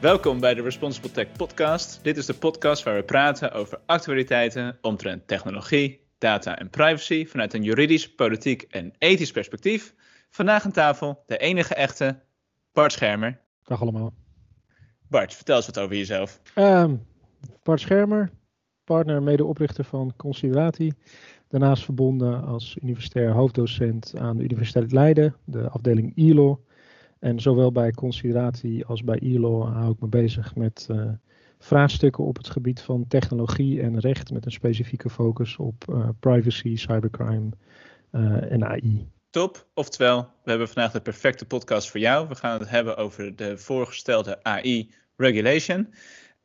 Welkom bij de Responsible Tech Podcast. Dit is de podcast waar we praten over actualiteiten omtrent technologie, data en privacy vanuit een juridisch, politiek en ethisch perspectief. Vandaag aan tafel de enige echte Bart Schermer. Dag allemaal. Bart, vertel eens wat over jezelf. Um, Bart Schermer, partner en medeoprichter van Considerati. Daarnaast verbonden als universitair hoofddocent aan de Universiteit Leiden, de afdeling ILO. En zowel bij Consideratie als bij ILO hou ik me bezig met uh, vraagstukken op het gebied van technologie en recht. Met een specifieke focus op uh, privacy, cybercrime uh, en AI. Top, oftewel, we hebben vandaag de perfecte podcast voor jou. We gaan het hebben over de voorgestelde AI regulation.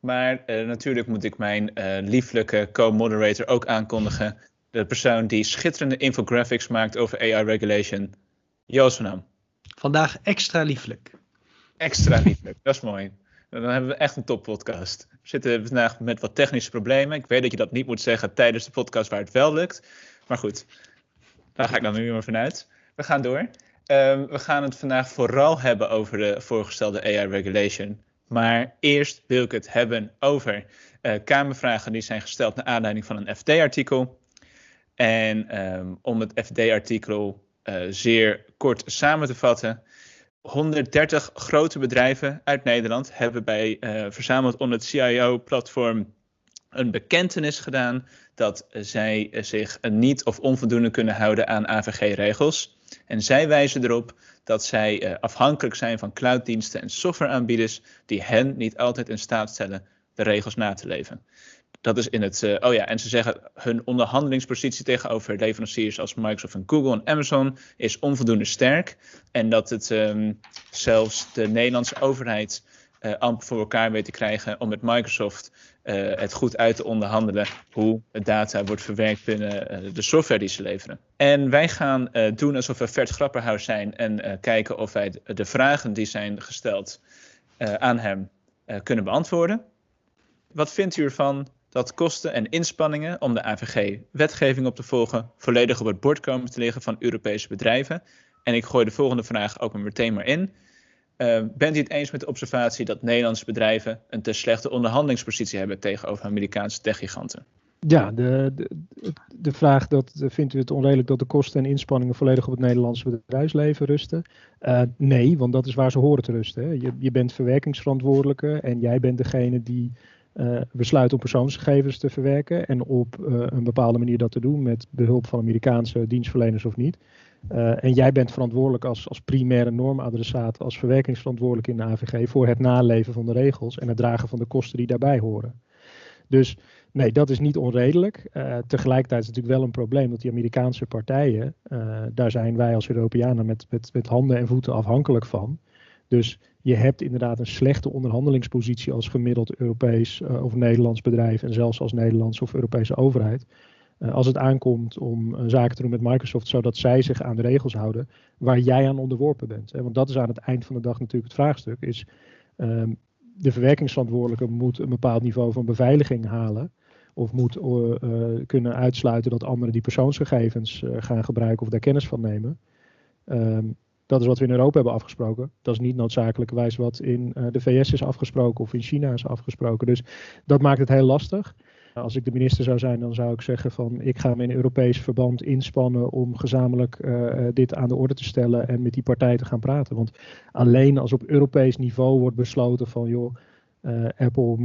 Maar natuurlijk moet ik mijn lieflijke co-moderator ook aankondigen. De persoon die schitterende infographics maakt over AI regulation, Joost van Ham. Vandaag extra lieflijk. Extra lieflijk, dat is mooi. Dan hebben we echt een toppodcast. We zitten vandaag met wat technische problemen. Ik weet dat je dat niet moet zeggen tijdens de podcast waar het wel lukt. Maar goed, daar ga ik dan nu maar vanuit. We gaan door. Um, we gaan het vandaag vooral hebben over de voorgestelde AI regulation. Maar eerst wil ik het hebben over uh, Kamervragen die zijn gesteld naar aanleiding van een FD-artikel. En um, om het FD-artikel zeer kort samen te vatten. 130 grote bedrijven uit Nederland hebben bij uh, verzameld onder het CIO-platform een bekentenis gedaan dat zij zich niet of onvoldoende kunnen houden aan AVG-regels. En zij wijzen erop dat zij afhankelijk zijn van clouddiensten en softwareaanbieders die hen niet altijd in staat stellen de regels na te leven. Dat is in het. Uh, oh ja, en ze zeggen hun onderhandelingspositie tegenover leveranciers als Microsoft en Google en Amazon is onvoldoende sterk. En dat het um, zelfs de Nederlandse overheid uh, amper voor elkaar weet te krijgen om met Microsoft uh, het goed uit te onderhandelen hoe data wordt verwerkt binnen de software die ze leveren. En wij gaan doen alsof we Vert Grapperhaus zijn en kijken of wij de vragen die zijn gesteld aan hem kunnen beantwoorden. Wat vindt u ervan dat kosten en inspanningen om de AVG-wetgeving op te volgen volledig op het bord komen te liggen van Europese bedrijven. En ik gooi de volgende vraag ook meteen maar in. Uh, bent u het eens met de observatie dat Nederlandse bedrijven een te slechte onderhandelingspositie hebben tegenover Amerikaanse techgiganten? Ja, de, de, de vraag dat vindt u het onredelijk dat de kosten en inspanningen volledig op het Nederlandse bedrijfsleven rusten? Uh, nee, want dat is waar ze horen te rusten. Hè. Je, je bent verwerkingsverantwoordelijke en jij bent degene die uh, besluit om persoonsgegevens te verwerken en op uh, een bepaalde manier dat te doen met behulp van Amerikaanse dienstverleners of niet. Uh, en jij bent verantwoordelijk als, als primaire normadressaat, als verwerkingsverantwoordelijk in de AVG voor het naleven van de regels en het dragen van de kosten die daarbij horen. Dus nee, dat is niet onredelijk. tegelijkertijd is het natuurlijk wel een probleem dat die Amerikaanse partijen, daar zijn wij als Europeanen met, met, met handen en voeten afhankelijk van. Dus je hebt inderdaad een slechte onderhandelingspositie als gemiddeld Europees uh, of Nederlands bedrijf en zelfs als Nederlandse of Europese overheid. Uh, als het aankomt om uh, zaken te doen met Microsoft, zodat zij zich aan de regels houden waar jij aan onderworpen bent. Hè? Want dat is aan het eind van de dag natuurlijk het vraagstuk. Is, um, de verwerkingsverantwoordelijke moet een bepaald niveau van beveiliging halen. Of moet kunnen uitsluiten dat anderen die persoonsgegevens gaan gebruiken of daar kennis van nemen. Um, dat is wat we in Europa hebben afgesproken. Dat is niet noodzakelijkerwijs wat in uh, de VS is afgesproken of in China is afgesproken. Dus dat maakt het heel lastig. Als ik de minister zou zijn, dan zou ik zeggen van ik ga me in Europees verband inspannen om gezamenlijk uh, dit aan de orde te stellen en met die partijen te gaan praten. Want alleen als op Europees niveau wordt besloten van joh, Apple,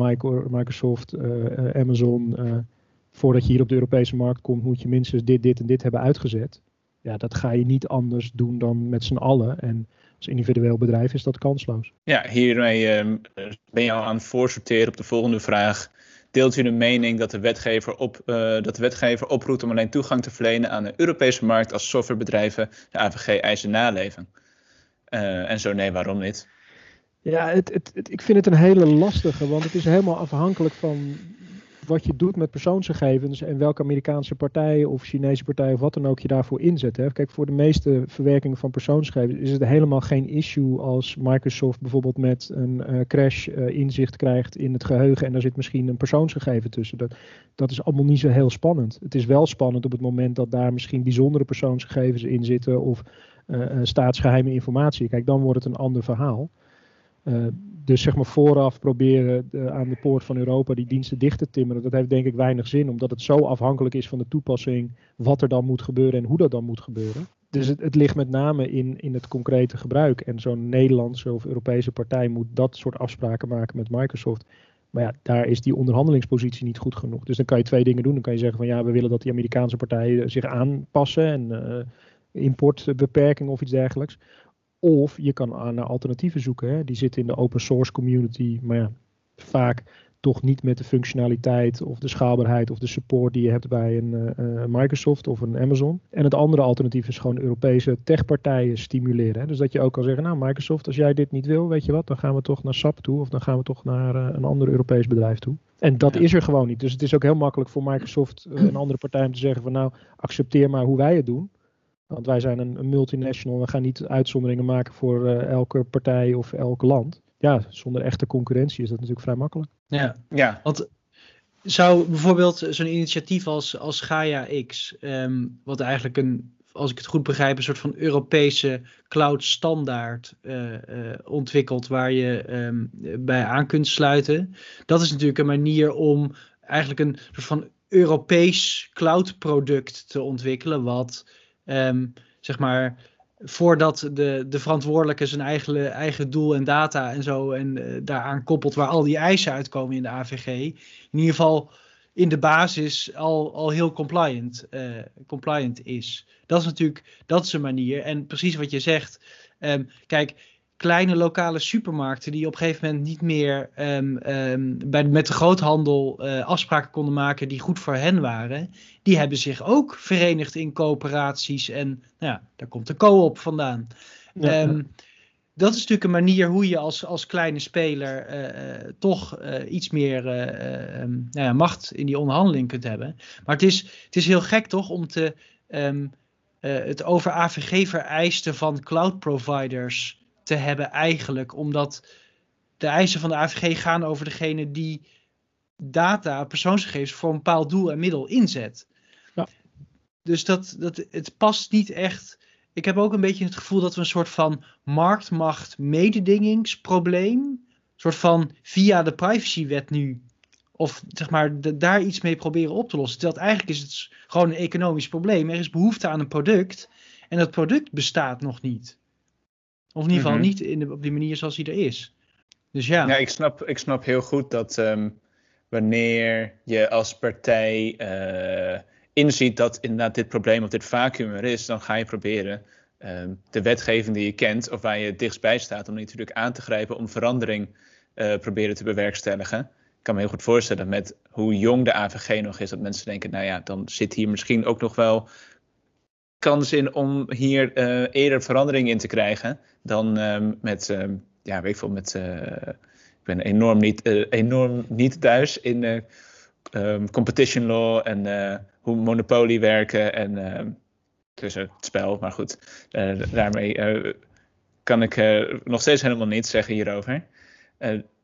Microsoft, Amazon, voordat je hier op de Europese markt komt, moet je minstens dit, dit en dit hebben uitgezet ja, dat ga je niet anders doen dan met z'n allen. En als individueel bedrijf is dat kansloos. Ja, hiermee uh, ben je al aan het voorsorteren op de volgende vraag. Deelt u de mening dat de wetgever, op, uh, dat de wetgever oproept om alleen toegang te verlenen aan de Europese markt als softwarebedrijven de AVG-eisen naleven? Uh, en zo nee, waarom niet? Ja, het, het, het, ik vind het een hele lastige, want het is helemaal afhankelijk van wat je doet met persoonsgegevens en welke Amerikaanse partij of Chinese partij of wat dan ook je daarvoor inzet. Hè. Kijk, voor de meeste verwerking van persoonsgegevens is het helemaal geen issue als Microsoft bijvoorbeeld met een uh, crash uh, inzicht krijgt in het geheugen en daar zit misschien een persoonsgegeven tussen. Dat, dat is allemaal niet zo heel spannend. Het is wel spannend op het moment dat daar misschien bijzondere persoonsgegevens in zitten of uh, staatsgeheime informatie. Kijk, dan wordt het een ander verhaal. Uh, dus zeg maar vooraf proberen de, aan de poort van Europa die diensten dicht te timmeren, dat heeft denk ik weinig zin, omdat het zo afhankelijk is van de toepassing, wat er dan moet gebeuren en hoe dat dan moet gebeuren. Dus het, ligt met name in, in het concrete gebruik. En zo'n Nederlandse of Europese partij moet dat soort afspraken maken met Microsoft. Maar ja, daar is die onderhandelingspositie niet goed genoeg. Dus dan kan je twee dingen doen. Dan kan je zeggen van ja, we willen dat die Amerikaanse partijen zich aanpassen en uh, importbeperkingen of iets dergelijks. Of je kan naar alternatieven zoeken. Hè. Die zitten in de open source community. Maar ja, vaak toch niet met de functionaliteit of de schaalbaarheid of de support die je hebt bij een uh, Microsoft of een Amazon. En het andere alternatief is gewoon Europese techpartijen stimuleren. Hè. Dus dat je ook kan zeggen, nou Microsoft, als jij dit niet wil, weet je wat, dan gaan we toch naar SAP toe of dan gaan we toch naar uh, een ander Europees bedrijf toe. En dat is er gewoon niet. Dus het is ook heel makkelijk voor Microsoft en andere partijen om te zeggen van nou, accepteer maar hoe wij het doen. Want wij zijn een, een multinational, we gaan niet uitzonderingen maken voor elke partij of elk land ja, zonder echte concurrentie is dat natuurlijk vrij makkelijk. Ja, ja. want zou bijvoorbeeld zo'n initiatief als, als Gaia X, ehm, wat eigenlijk een, als ik het goed begrijp, een soort van Europese cloud standaard uh, uh, ontwikkelt waar je um, bij aan kunt sluiten. Dat is natuurlijk een manier om eigenlijk een soort van Europees cloud product te ontwikkelen, wat um, zeg maar voordat de, de verantwoordelijke zijn eigen, eigen doel en data en zo en uh, daaraan koppelt waar al die eisen uitkomen in de AVG, in ieder geval in de basis al, al heel compliant, uh, compliant is. Dat is natuurlijk, dat is een manier. En precies wat je zegt, um, kijk, kleine lokale supermarkten die op een gegeven moment niet meer um, um, bij, met de groothandel uh, afspraken konden maken die goed voor hen waren, die hebben zich ook verenigd in coöperaties en nou ja, daar komt de co-op vandaan. Ja, um, dat is natuurlijk een manier hoe je als, als kleine speler uh, uh, toch iets meer nou ja, macht in die onderhandeling kunt hebben. Maar het is, het is heel gek toch om te, het over AVG vereisten van cloud providers te hebben eigenlijk. Omdat de eisen van de AVG gaan over degene die data, persoonsgegevens voor een bepaald doel en middel inzet. Ja. Dus dat, dat, het past niet echt. Ik heb ook een beetje het gevoel dat we een soort van marktmacht mededingingsprobleem, een soort van via de privacywet nu, of zeg maar de, daar iets mee proberen op te lossen. Terwijl eigenlijk is het gewoon een economisch probleem. Er is behoefte aan een product en dat product bestaat nog niet. Of in ieder geval mm -hmm. niet in de, op die manier zoals hij er is. Dus ja. Ja, ik snap, ik snap heel goed dat um, wanneer je als partij uh, inziet dat inderdaad dit probleem of dit vacuüm er is, dan ga je proberen um, de wetgeving die je kent of waar je het dichtstbij staat, om die natuurlijk aan te grijpen om verandering uh, proberen te bewerkstelligen. Ik kan me heel goed voorstellen met hoe jong de AVG nog is, dat mensen denken, nou ja, dan zit hier misschien ook nog wel kans in om hier uh, eerder verandering in te krijgen dan um, met, um, ja, weet ik veel, met, uh, ik ben enorm niet, uh, enorm niet thuis in um, competition law en hoe monopolie werken en tussen het spel, maar goed, daarmee kan ik nog steeds helemaal niets zeggen hierover.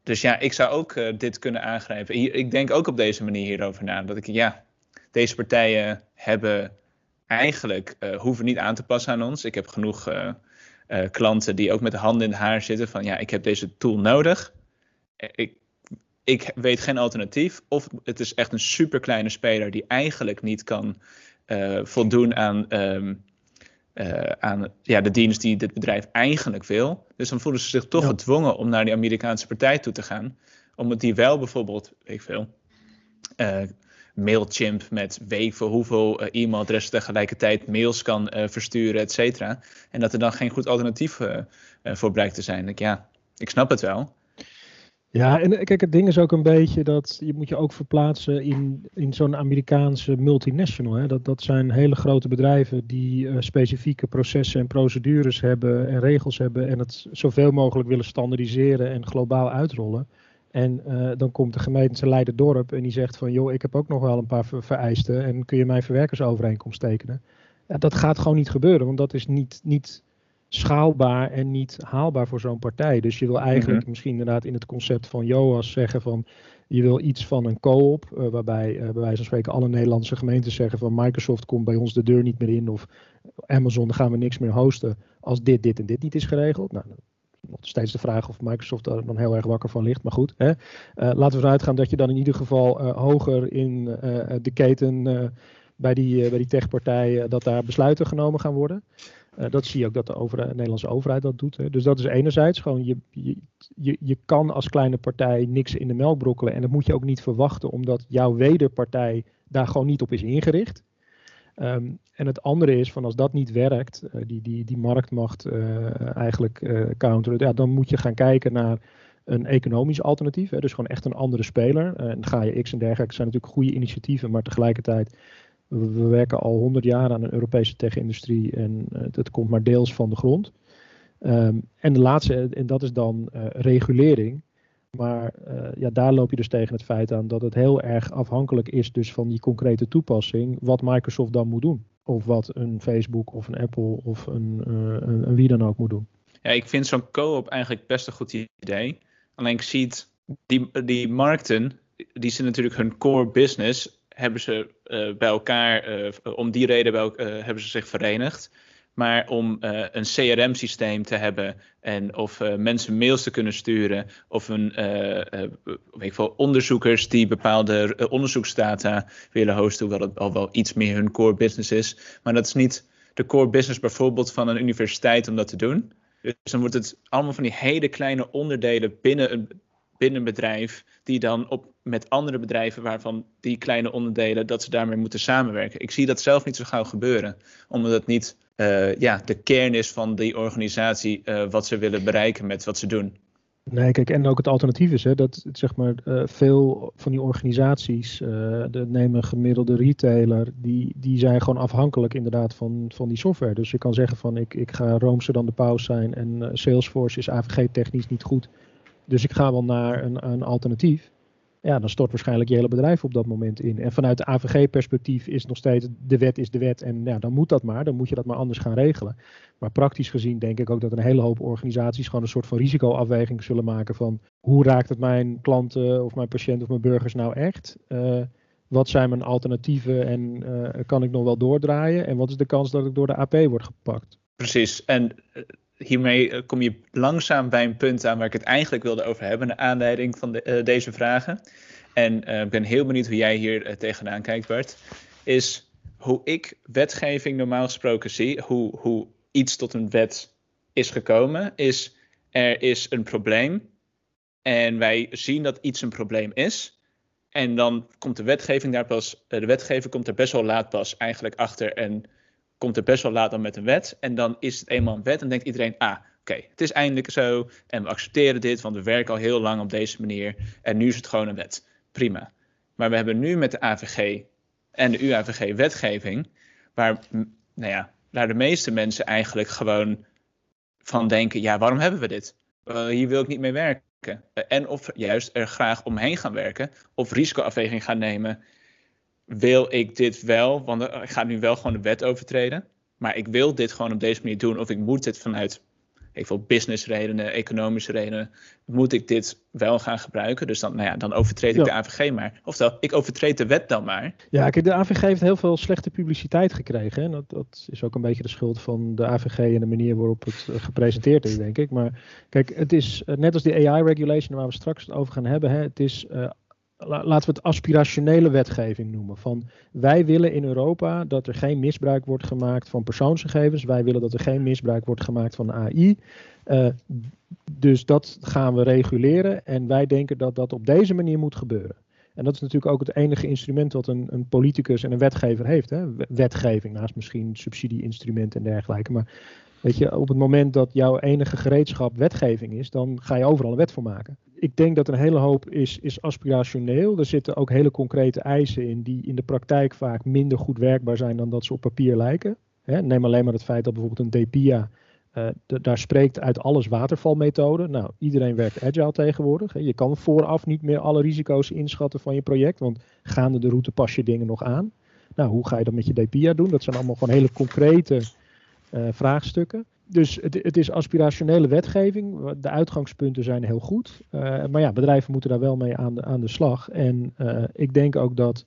dus ja, ik zou ook dit kunnen aangrijpen. Hier, ik denk ook op deze manier hierover na, dat ik, ja, deze partijen hebben eigenlijk uh, hoeven niet aan te passen aan ons. Ik heb genoeg uh, uh, klanten die ook met de handen in het haar zitten van ja, ik heb deze tool nodig. Ik, ik weet geen alternatief. Of het is echt een super kleine speler die eigenlijk niet kan voldoen aan, um, aan ja, de dienst die dit bedrijf eigenlijk wil. Dus dan voelen ze zich toch ja. gedwongen om naar die Amerikaanse partij toe te gaan. Omdat die wel bijvoorbeeld, weet ik veel, Mailchimp met weet hoeveel uh, e-mailadressen tegelijkertijd mails kan uh, versturen, et cetera. En dat er dan geen goed alternatief uh, voor blijkt te zijn. Ik, ja, ik snap het wel. Ja, en kijk, het ding is ook een beetje dat je moet je ook verplaatsen in, in zo'n Amerikaanse multinational. Hè. Dat, dat zijn hele grote bedrijven die specifieke processen en procedures hebben en regels hebben en het zoveel mogelijk willen standaardiseren en globaal uitrollen. En uh, dan komt de gemeente Leiden-dorp en die zegt van... joh, ik heb ook nog wel een paar vereisten en kun je mijn verwerkersovereenkomst tekenen? Ja, dat gaat gewoon niet gebeuren, want dat is niet, niet schaalbaar en niet haalbaar voor zo'n partij. Dus je wil eigenlijk mm -hmm. misschien inderdaad in het concept van Joas zeggen van... je wil iets van een co-op, uh, waarbij uh, bij wijze van spreken alle Nederlandse gemeenten zeggen van... Microsoft komt bij ons de deur niet meer in of Amazon, daar gaan we niks meer hosten... als dit, dit en dit niet is geregeld. Nou, nog steeds de vraag of Microsoft daar dan heel erg wakker van ligt. Maar goed, hè. laten we eruit gaan dat je dan in ieder geval hoger in de keten bij die, bij die techpartijen, dat daar besluiten genomen gaan worden. dat zie je ook dat de Nederlandse overheid dat doet. Hè. Dus dat is enerzijds gewoon, je, je, je kan als kleine partij niks in de melk brokkelen. En dat moet je ook niet verwachten, omdat jouw wederpartij daar gewoon niet op is ingericht. Ehm, en het andere is van als dat niet werkt, uh, die, die, die marktmacht uh, eigenlijk uh, counteren, ja, dan moet je gaan kijken naar een economisch alternatief. Hè, dus gewoon echt een andere speler. en ga je X en dergelijke zijn natuurlijk goede initiatieven, maar tegelijkertijd, we, we werken al honderd jaar aan een Europese tech-industrie en het komt maar deels van de grond. Um, en de laatste, en dat is dan regulering. Maar uh, ja, daar loop je dus tegen het feit aan dat het heel erg afhankelijk is dus van die concrete toepassing, wat Microsoft dan moet doen. Of wat een Facebook of een Apple of een, uh, een, wie dan ook moet doen. Ja, ik vind zo'n co-op eigenlijk best een goed idee. Alleen ik zie het, die, die markten, die zijn natuurlijk hun core business, hebben ze uh, bij elkaar, om die reden hebben ze zich verenigd. Maar om uh, een CRM-systeem te hebben en of uh, mensen mails te kunnen sturen of een, uh, weet ik onderzoekers die bepaalde onderzoeksdata willen hosten, hoewel het al wel iets meer hun core business is. Maar dat is niet de core business bijvoorbeeld van een universiteit om dat te doen. Dus dan wordt het allemaal van die hele kleine onderdelen binnen een, binnen een bedrijf, die dan op, met andere bedrijven waarvan die kleine onderdelen, dat ze daarmee moeten samenwerken. Ik zie dat zelf niet zo gauw gebeuren, omdat het niet uh, ja, de kern is van die organisatie uh, wat ze willen bereiken met wat ze doen. Nee, kijk, en ook het alternatief is hè, dat zeg maar, uh, veel van die organisaties, de nemen gemiddelde retailer, die, die zijn gewoon afhankelijk inderdaad van, van die software. Dus je kan zeggen van ik, ik ga Roomse dan de paus zijn en Salesforce is AVG-technisch niet goed. Dus ik ga wel naar een, een alternatief ja, dan stort waarschijnlijk je hele bedrijf op dat moment in. En vanuit de AVG-perspectief is nog steeds de wet is de wet en ja, dan moet dat maar, dan moet je dat maar anders gaan regelen. Maar praktisch gezien denk ik ook dat een hele hoop organisaties gewoon een soort van risicoafweging zullen maken van hoe raakt het mijn klanten of mijn patiënten of mijn burgers nou echt? Uh, wat zijn mijn alternatieven en uh, kan ik nog wel doordraaien? En wat is de kans dat ik door de AP word gepakt? Precies. En eh, hiermee kom je langzaam bij een punt aan waar ik het eigenlijk wilde over hebben, naar aanleiding van de, uh, deze vragen. En ik uh, ben heel benieuwd hoe jij hier tegenaan kijkt, Bart. Is hoe ik wetgeving normaal gesproken zie, hoe, hoe iets tot een wet is gekomen, is er is een probleem en wij zien dat iets een probleem is. En dan komt de wetgeving daar pas, de wetgever komt er best wel laat pas eigenlijk achter en komt er best wel laat dan met een wet. En dan is het eenmaal een wet en denkt iedereen, ah, oké, het is eindelijk zo. En we accepteren dit, want we werken al heel lang op deze manier. En nu is het gewoon een wet. Prima. Maar we hebben nu met de AVG en de UAVG wetgeving, waar, nou ja, waar de meeste mensen eigenlijk gewoon van denken, ja, waarom hebben we dit? Uh, hier wil ik niet mee werken. En of juist er graag omheen gaan werken, of risicoafweging gaan nemen wil ik dit wel, want ik ga nu wel gewoon de wet overtreden. Maar ik wil dit gewoon op deze manier doen. Of ik moet dit vanuit even businessredenen, economische redenen, moet ik dit wel gaan gebruiken. Dus dan, nou ja, dan overtreed ik ja. de AVG maar. Oftewel, ik overtreed de wet dan maar. Ja, kijk, de AVG heeft heel veel slechte publiciteit gekregen. En dat, dat is ook een beetje de schuld van de AVG en de manier waarop het gepresenteerd is, denk ik. Maar kijk, het is net als die AI-regulation waar we straks over gaan hebben. Hè, het is uh, laten we het aspirationele wetgeving noemen. Van wij willen in Europa dat er geen misbruik wordt gemaakt van persoonsgegevens. Wij willen dat er geen misbruik wordt gemaakt van AI. Uh, dus dat gaan we reguleren en wij denken dat dat op deze manier moet gebeuren. En dat is natuurlijk ook het enige instrument dat een, een politicus en een wetgever heeft. Hè? Wetgeving, naast misschien subsidie-instrumenten en dergelijke. Maar weet je, op het moment dat jouw enige gereedschap wetgeving is, dan ga je overal een wet voor maken ik denk dat een hele hoop is, is aspirationeel. Er zitten ook hele concrete eisen in die in de praktijk vaak minder goed werkbaar zijn dan dat ze op papier lijken. Neem alleen maar het feit dat bijvoorbeeld een DPIA, uh, daar spreekt uit alles watervalmethode. Nou, iedereen werkt agile tegenwoordig. Je kan vooraf niet meer alle risico's inschatten van je project, want gaande de route pas je dingen nog aan. Nou, hoe ga je dat met je DPIA doen? Dat zijn allemaal gewoon hele concrete uh, vraagstukken dus het, het, is aspirationele wetgeving. De uitgangspunten zijn heel goed. Uh, maar ja, bedrijven moeten daar wel mee aan de, aan de slag. En uh, ik denk ook dat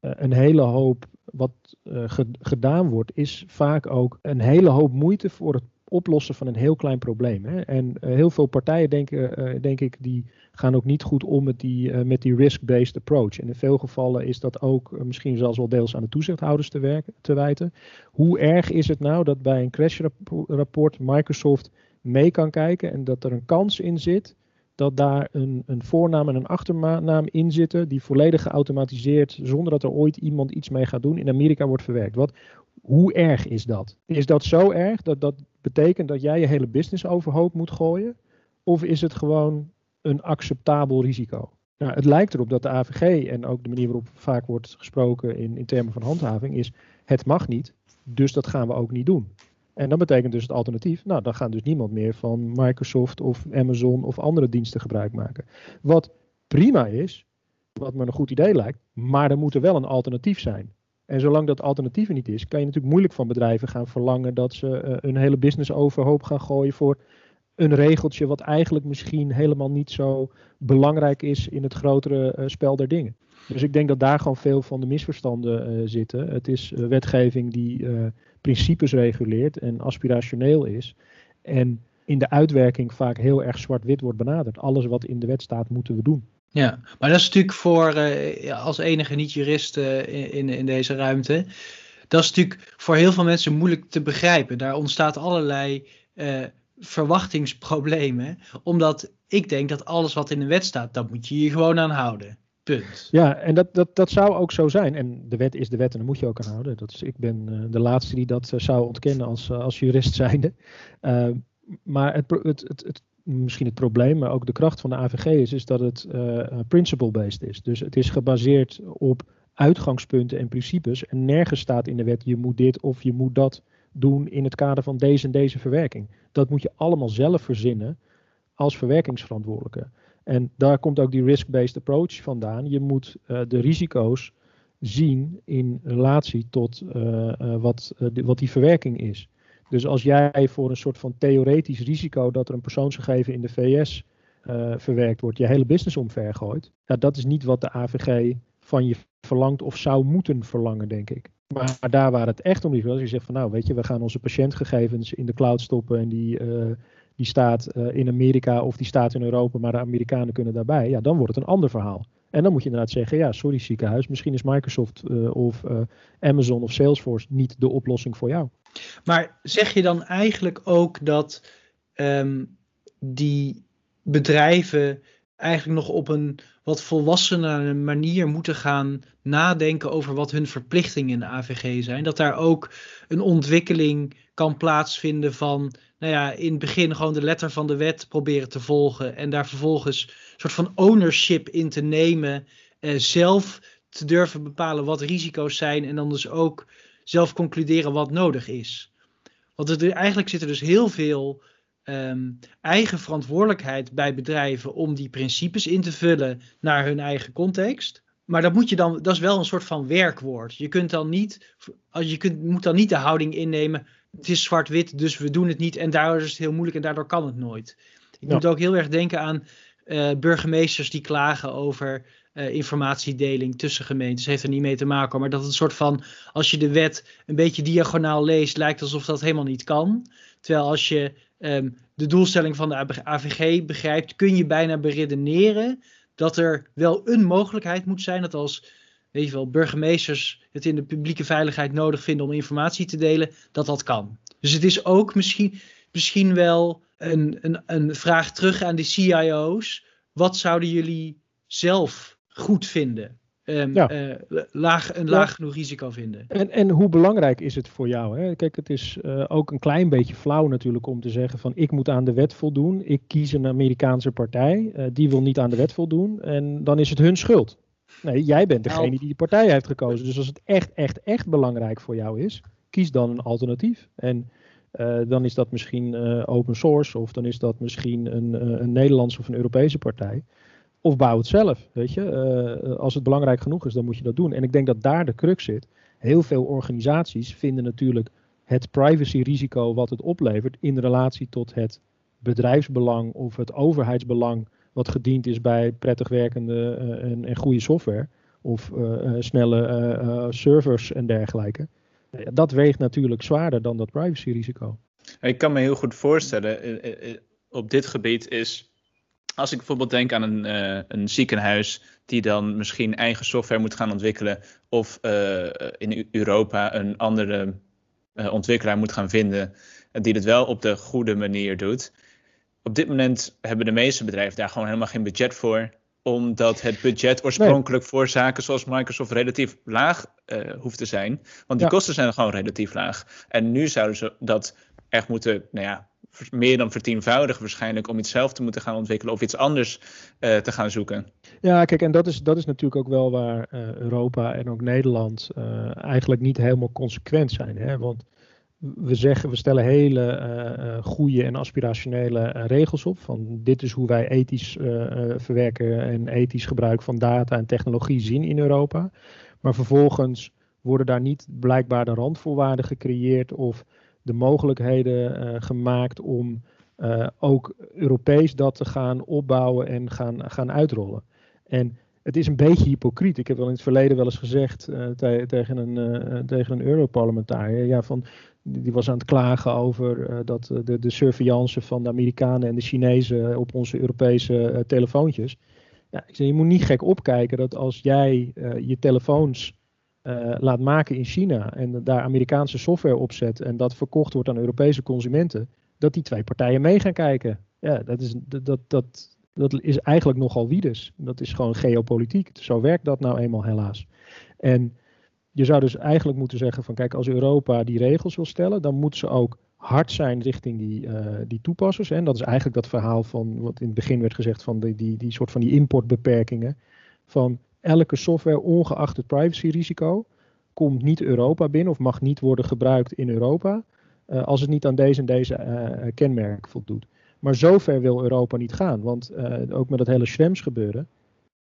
uh, een hele hoop wat ge, gedaan wordt, is vaak ook een hele hoop moeite voor het oplossen van een heel klein probleem. Hè. En uh, heel veel partijen denken, uh, denk ik, die gaan ook niet goed om met die, uh, met die risk-based approach. En in veel gevallen is dat ook misschien zelfs wel deels aan de toezichthouders te, te wijten. Hoe erg is het nou dat bij een crashrapport Microsoft mee kan kijken en dat er een kans in zit dat daar een, een voornaam en een achternaam in zitten die volledig geautomatiseerd, zonder dat er ooit iemand iets mee gaat doen, in Amerika wordt verwerkt. Wat, hoe erg is dat? Is dat zo erg dat dat betekent dat jij je hele business overhoop moet gooien? Of is het gewoon een acceptabel risico? Nou, het lijkt erop dat de AVG en ook de manier waarop vaak wordt gesproken in, in termen van handhaving is: het mag niet, dus dat gaan we ook niet doen. En dat betekent dus het alternatief, nou dan gaat dus niemand meer van Microsoft of Amazon of andere diensten gebruik maken. Wat prima is, wat me een goed idee lijkt, maar er moet er wel een alternatief zijn. En zolang dat alternatief er niet is, kan je natuurlijk moeilijk van bedrijven gaan verlangen dat ze uh, een hele business overhoop gaan gooien voor een regeltje wat eigenlijk misschien helemaal niet zo belangrijk is in het grotere uh, spel der dingen. Dus ik denk dat daar gewoon veel van de misverstanden uh, zitten. Het is wetgeving die principes reguleert en aspirationeel is. En in de uitwerking vaak heel erg zwart-wit wordt benaderd. Alles wat in de wet staat, moeten we doen. Ja, maar dat is natuurlijk voor uh, als enige niet-jurist uh, in, in deze ruimte. Dat is natuurlijk voor heel veel mensen moeilijk te begrijpen. Daar ontstaat allerlei uh, verwachtingsproblemen. Omdat ik denk dat alles wat in de wet staat, dat moet je je gewoon aan houden. Punt. Ja, en dat, dat, dat zou ook zo zijn. En de wet is de wet en daar moet je ook aan houden. Dat is, ik ben de laatste die dat zou ontkennen als, als jurist zijnde. maar het, het, het, het, misschien het probleem, maar ook de kracht van de AVG is, is dat het principle-based is. Dus het is gebaseerd op uitgangspunten en principes. En nergens staat in de wet je moet dit of je moet dat doen in het kader van deze en deze verwerking. Dat moet je allemaal zelf verzinnen als verwerkingsverantwoordelijke. En daar komt ook die risk-based approach vandaan. Je moet uh, de risico's zien in relatie tot wat, wat die verwerking is. Dus als jij voor een soort van theoretisch risico dat er een persoonsgegeven in de VS verwerkt wordt, je hele business omvergooit, ja, dat is niet wat de AVG van je verlangt of zou moeten verlangen, denk ik. Maar, daar waar het echt om is, als je zegt van nou, weet je, we gaan onze patiëntgegevens in de cloud stoppen en die die staat uh, in Amerika of die staat in Europa, maar de Amerikanen kunnen daarbij, ja, dan wordt het een ander verhaal. En dan moet je inderdaad zeggen, ja, sorry ziekenhuis, misschien is Microsoft uh, of uh, Amazon of Salesforce niet de oplossing voor jou. Maar zeg je dan eigenlijk ook dat um, die bedrijven eigenlijk nog op een wat volwassenere manier moeten gaan nadenken over wat hun verplichtingen in de AVG zijn. Dat daar ook een ontwikkeling kan plaatsvinden van, nou ja, in het begin gewoon de letter van de wet proberen te volgen en daar vervolgens soort van ownership in te nemen, eh, zelf te durven bepalen wat risico's zijn en dan dus ook zelf concluderen wat nodig is. Want er, eigenlijk zit er dus heel veel um, eigen verantwoordelijkheid bij bedrijven om die principes in te vullen naar hun eigen context. Maar dat moet je dan, dat is wel een soort van werkwoord. Je kunt dan niet, je kunt, moet dan niet de houding innemen. Het is zwart-wit, dus we doen het niet. En daardoor is het heel moeilijk en daardoor kan het nooit. Ik ja. moet ook heel erg denken aan uh, burgemeesters die klagen over uh, informatiedeling tussen gemeentes. Heeft er niet mee te maken, maar dat het een soort van, als je de wet een beetje diagonaal leest, lijkt alsof dat helemaal niet kan. Terwijl als je um, de doelstelling van de AVG begrijpt, kun je bijna beredeneren dat er wel een mogelijkheid moet zijn dat als weet burgemeesters het in de publieke veiligheid nodig vinden om informatie te delen, dat dat kan. Dus het is ook misschien, misschien wel een, een, een vraag terug aan de CIO's. Wat zouden jullie zelf goed vinden? Um, ja. uh, laag, een laag genoeg risico vinden. En, en hoe belangrijk is het voor jou? Hè? Kijk, het is uh, ook een klein beetje flauw natuurlijk om te zeggen van ik moet aan de wet voldoen. Ik kies een Amerikaanse partij, uh, die wil niet aan de wet voldoen en dan is het hun schuld. Nee, jij bent degene die die partij heeft gekozen. Dus als het echt, echt, echt belangrijk voor jou is, kies dan een alternatief. En dan is dat misschien open source of dan is dat misschien een, een Nederlandse of een Europese partij. Of bouw het zelf, weet je. Als het belangrijk genoeg is, dan moet je dat doen. En ik denk dat daar de crux zit. Heel veel organisaties vinden natuurlijk het privacyrisico wat het oplevert in relatie tot het bedrijfsbelang of het overheidsbelang wat gediend is bij prettig werkende en, en, goede software of snelle servers en dergelijke. Dat weegt natuurlijk zwaarder dan dat privacyrisico. Ik kan me heel goed voorstellen, op dit gebied is, als ik bijvoorbeeld denk aan een, een ziekenhuis die dan misschien eigen software moet gaan ontwikkelen of in Europa een andere ontwikkelaar moet gaan vinden die het wel op de goede manier doet. Op dit moment hebben de meeste bedrijven daar gewoon helemaal geen budget voor omdat het budget oorspronkelijk voor zaken zoals Microsoft relatief laag uh, hoeft te zijn. Want die kosten zijn gewoon relatief laag. En nu zouden ze dat echt moeten, nou ja, meer dan vertienvoudigen waarschijnlijk om iets zelf te moeten gaan ontwikkelen of iets anders uh, te gaan zoeken. Ja, kijk, en dat is, dat is natuurlijk ook wel waar uh, Europa en ook Nederland eigenlijk niet helemaal consequent zijn. Hè? Want we zeggen, we stellen hele uh, goede en aspirationele uh, regels op. Van dit is hoe wij ethisch verwerken en ethisch gebruik van data en technologie zien in Europa. Maar vervolgens worden daar niet blijkbaar de randvoorwaarden gecreëerd of de mogelijkheden gemaakt om ook Europees dat te gaan opbouwen en gaan, gaan uitrollen. En het is een beetje hypocriet. Ik heb wel in het verleden wel eens gezegd tegen een, tegen een Europarlementariër. Ja, van die was aan het klagen over dat de, de surveillance van de Amerikanen en de Chinezen op onze Europese telefoontjes. Ja, ik zeg, je moet niet gek opkijken dat als jij je telefoons laat maken in China en daar Amerikaanse software op zet en dat verkocht wordt aan Europese consumenten, dat die twee partijen mee gaan kijken. Ja, dat is, dat, dat, dat is eigenlijk nogal wiedes. Dat is gewoon geopolitiek. Zo werkt dat nou eenmaal helaas. En je zou dus eigenlijk moeten zeggen van kijk, als Europa die regels wil stellen, dan moet ze ook hard zijn richting die, uh, die toepassers. En dat is eigenlijk dat verhaal van wat in het begin werd gezegd van die, die, die soort van die importbeperkingen. Van elke software, ongeacht het privacyrisico, komt niet Europa binnen of mag niet worden gebruikt in Europa. Uh, als het niet aan deze en deze uh, kenmerken voldoet. Maar zover wil Europa niet gaan. Want ook met dat hele Schrems gebeuren.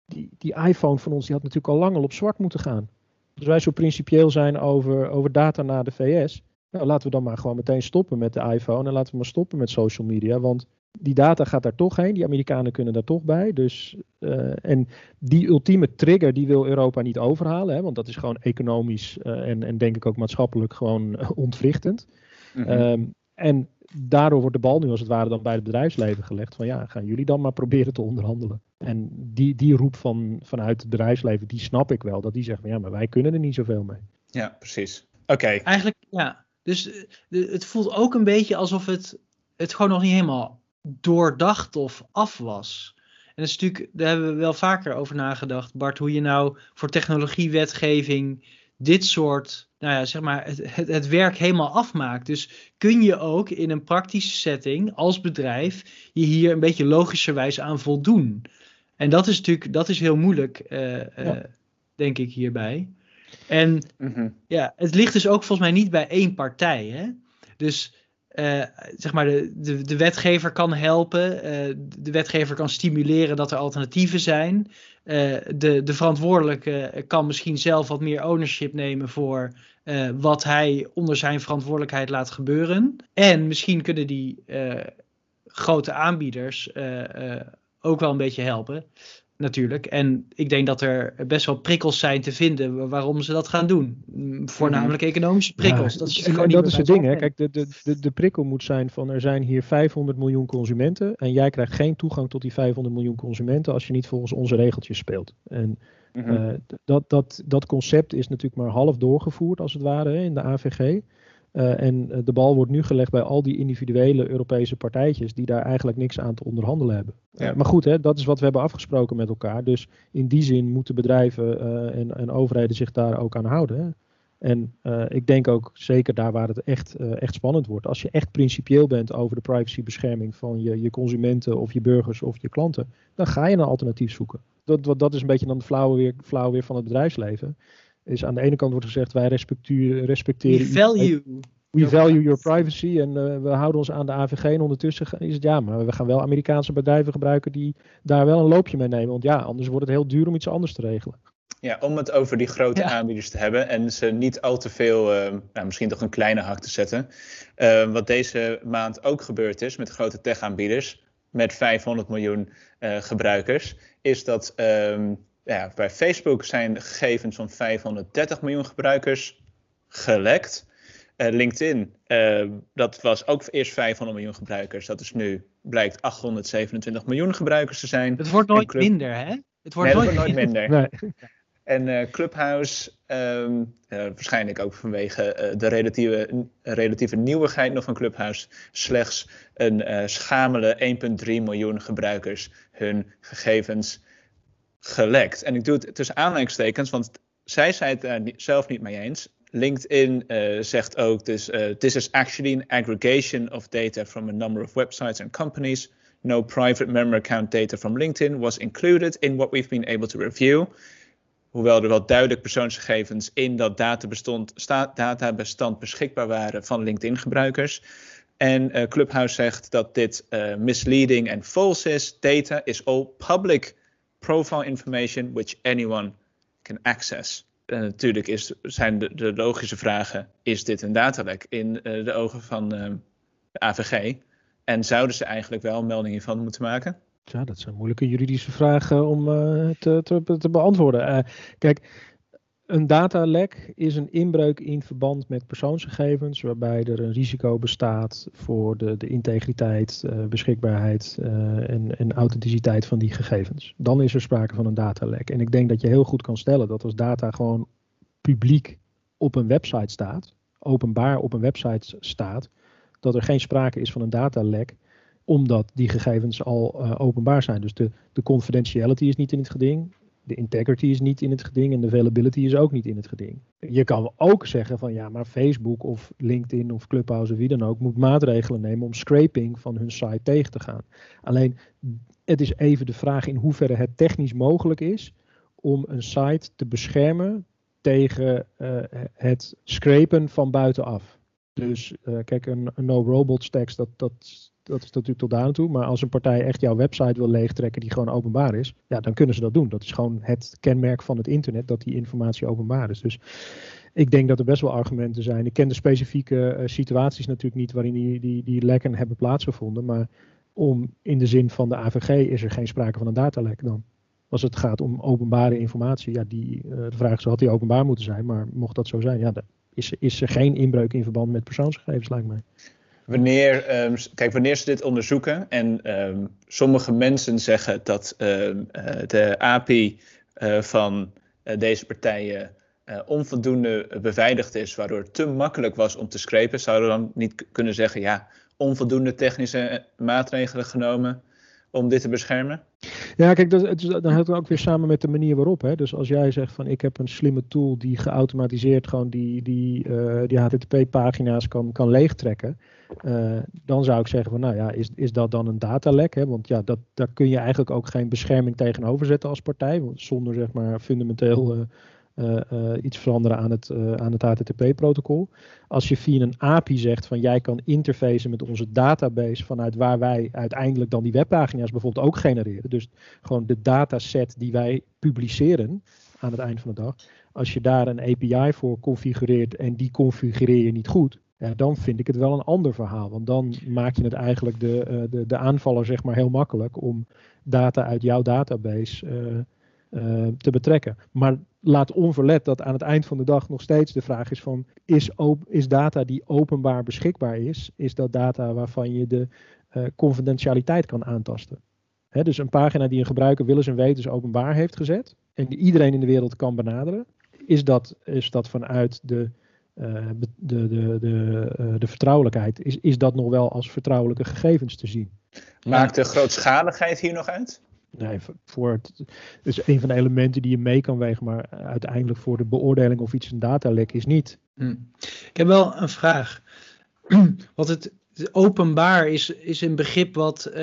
Die, die iPhone van ons die had natuurlijk al lang al op zwart moeten gaan. Als wij zo principieel zijn over, over data naar de VS, nou, laten we dan maar gewoon meteen stoppen met de iPhone en laten we maar stoppen met social media. Want die data gaat daar toch heen, die Amerikanen kunnen daar toch bij. Dus, uh, en die ultieme trigger die wil Europa niet overhalen, hè, want dat is gewoon economisch uh, en, en denk ik ook maatschappelijk gewoon ontwrichtend. Mm -hmm. um, en daardoor wordt de bal nu als het ware dan bij het bedrijfsleven gelegd. Van ja, gaan jullie dan maar proberen te onderhandelen. En die, die roep van, vanuit het bedrijfsleven, die snap ik wel. Dat die zeggen van ja, maar wij kunnen er niet zoveel mee. Ja, precies. Oké. Eigenlijk, ja. Dus de, het voelt ook een beetje alsof het, het gewoon nog niet helemaal doordacht of af was. En dat is natuurlijk, daar hebben we wel vaker over nagedacht, Bart, hoe je nou voor technologiewetgeving dit soort, nou ja, zeg maar, het, het, het, werk helemaal afmaakt. Dus kun je ook in een praktische setting als bedrijf je hier een beetje logischerwijs aan voldoen. En dat is natuurlijk, dat is heel moeilijk, uh, ja. uh, denk ik hierbij. En mm -hmm. ja, het ligt dus ook volgens mij niet bij één partij. Hè? Dus uh, zeg maar, de, de, de wetgever kan helpen, de wetgever kan stimuleren dat er alternatieven zijn. Uh, de, de verantwoordelijke kan misschien zelf wat meer ownership nemen voor wat hij onder zijn verantwoordelijkheid laat gebeuren. En misschien kunnen die grote aanbieders ook wel een beetje helpen natuurlijk. En ik denk dat er best wel prikkels zijn te vinden waarom ze dat gaan doen. Voornamelijk mhm. economische prikkels. Ja, dat is, en, dat is het ding. Hè? Kijk, de, de, de, de prikkel moet zijn van er zijn hier 500 miljoen consumenten. En jij krijgt geen toegang tot die 500 miljoen consumenten als je niet volgens onze regeltjes speelt. En mm -hmm. uh, dat, dat, dat concept is natuurlijk maar half doorgevoerd als het ware hè, in de AVG. Uh, en de bal wordt nu gelegd bij al die individuele Europese partijtjes die daar eigenlijk niks aan te onderhandelen hebben. Ja. Uh, maar goed, hè, dat is wat we hebben afgesproken met elkaar. Dus in die zin moeten bedrijven uh, en, en, overheden zich daar ook aan houden. Hè. En ik denk ook zeker daar waar het echt, echt spannend wordt. Als je echt principieel bent over de privacybescherming van je, je consumenten of je burgers of je klanten, dan ga je een alternatief zoeken. Dat, dat is een beetje dan de flauwe weer, flauwe weer van het bedrijfsleven is aan de ene kant wordt gezegd wij respecteren. respecteren we value. We value your privacy en uh, we houden ons aan de AVG. En ondertussen is het ja, maar we gaan wel Amerikaanse bedrijven gebruiken die daar wel een loopje mee nemen. Want ja, anders wordt het heel duur om iets anders te regelen. Ja, om het over die grote ja. aanbieders te hebben en ze niet al te veel, uh, nou, misschien toch een kleine hak te zetten. Uh, wat deze maand ook gebeurd is met grote tech-aanbieders, met 500 miljoen gebruikers, is dat ehm, ja, bij Facebook zijn de gegevens van 530 miljoen gebruikers gelekt. Uh, LinkedIn, uh, dat was ook eerst 500 miljoen gebruikers. Dat is nu, blijkt 827 miljoen gebruikers te zijn. Het wordt nooit minder, hè? Het wordt, nee, nooit, wordt nooit minder. Nee. En uh, Clubhouse, um, waarschijnlijk ook vanwege de relatieve, relatieve nieuwigheid nog van Clubhouse, slechts een schamele 1,3 miljoen gebruikers hun gegevens gelekt. En ik doe het tussen aanleidingstekens, want zij zei het daar zelf niet mee eens. LinkedIn zegt ook dus, this is actually an aggregation of data from a number of websites and companies. No private member account data from LinkedIn was included in what we've been able to review. Hoewel er wel duidelijk persoonsgegevens in dat databestand, beschikbaar waren van LinkedIn-gebruikers. En uh, Clubhouse zegt dat dit misleading en false is. Data is all public profile information which anyone can access. Natuurlijk is, zijn de, de, logische vragen: is dit een datalek in uh, de ogen van uh, de AVG? En zouden ze eigenlijk wel melding hiervan moeten maken? Ja, dat zijn moeilijke juridische vragen om uh, te, te, te, beantwoorden. kijk, een datalek is een inbreuk in verband met persoonsgegevens, waarbij er een risico bestaat voor de, de integriteit, uh, beschikbaarheid en, en authenticiteit van die gegevens. Dan is er sprake van een datalek. En ik denk dat je heel goed kan stellen dat als data gewoon publiek op een website staat, openbaar op een website staat, dat er geen sprake is van een datalek omdat die gegevens al uh, openbaar zijn. Dus de, de confidentiality is niet in het geding de integrity is niet in het geding en de availability is ook niet in het geding. Je kan ook zeggen van ja, maar Facebook of LinkedIn of Clubhouse of wie dan ook moet maatregelen nemen om scraping van hun site tegen te gaan. Alleen het is even de vraag in hoeverre het technisch mogelijk is om een site te beschermen tegen uh, het scrapen van buitenaf. Dus uh, kijk, een, een no-robots tekst, dat, dat dat is natuurlijk tot daar toe. Maar als een partij echt jouw website wil leegtrekken die gewoon openbaar is, ja, dan kunnen ze dat doen. Dat is gewoon het kenmerk van het internet, dat die informatie openbaar is. Dus ik denk dat er best wel argumenten zijn. Ik ken de specifieke uh, situaties natuurlijk niet waarin die, die, die lekken hebben plaatsgevonden. Maar om in de zin van de AVG is er geen sprake van een datalek dan. Als het gaat om openbare informatie, ja, die, uh, de vraag is, had die openbaar moeten zijn? Maar mocht dat zo zijn, ja, is, is er geen inbreuk in verband met persoonsgegevens, lijkt mij wanneer, um, kijk, wanneer ze dit onderzoeken, en um, sommige mensen zeggen dat um, uh, de API uh, van uh, deze partijen onvoldoende beveiligd is, waardoor het te makkelijk was om te scrapen, zouden dan niet kunnen zeggen, ja, onvoldoende technische maatregelen genomen om dit te beschermen? Ja, kijk, dat, het, dan hangt het ook weer samen met de manier waarop. Hè? Dus als jij zegt van ik heb een slimme tool die geautomatiseerd gewoon die, die, uh, die HTTP-pagina's kan, kan leegtrekken. Uh, dan zou ik zeggen van nou ja, is, is dat dan een datalek? Want ja, dat, daar kun je eigenlijk ook geen bescherming tegenover zetten als partij. Zonder zeg maar fundamenteel uh, uh, iets veranderen aan het, aan het HTTP-protocol. Als je via een API zegt van jij kan interfacen met onze database vanuit waar wij uiteindelijk dan die webpagina's bijvoorbeeld ook genereren. Dus gewoon de dataset die wij publiceren aan het eind van de dag. Als je daar een API voor configureert en die configureer je niet goed, dan vind ik het wel een ander verhaal. Want dan maak je het eigenlijk de, de, de aanvaller zeg maar heel makkelijk om data uit jouw database te betrekken. Maar laat onverlet dat aan het eind van de dag nog steeds de vraag is van is, is data die openbaar beschikbaar is, is dat data waarvan je de uh, confidentialiteit kan aantasten. Dus een pagina die een gebruiker willens en wetens openbaar heeft gezet en die iedereen in de wereld kan benaderen, is dat, is dat vanuit de, uh, de, de, de, uh, de vertrouwelijkheid, is, is dat nog wel als vertrouwelijke gegevens te zien. Maakt de grootschaligheid hier nog uit? Nee, voor het, is een van de elementen die je mee kan wegen, maar uiteindelijk voor de beoordeling of iets een datalek is niet. Hm. Ik heb wel een vraag. Wat het openbaar is, is een begrip wat uh,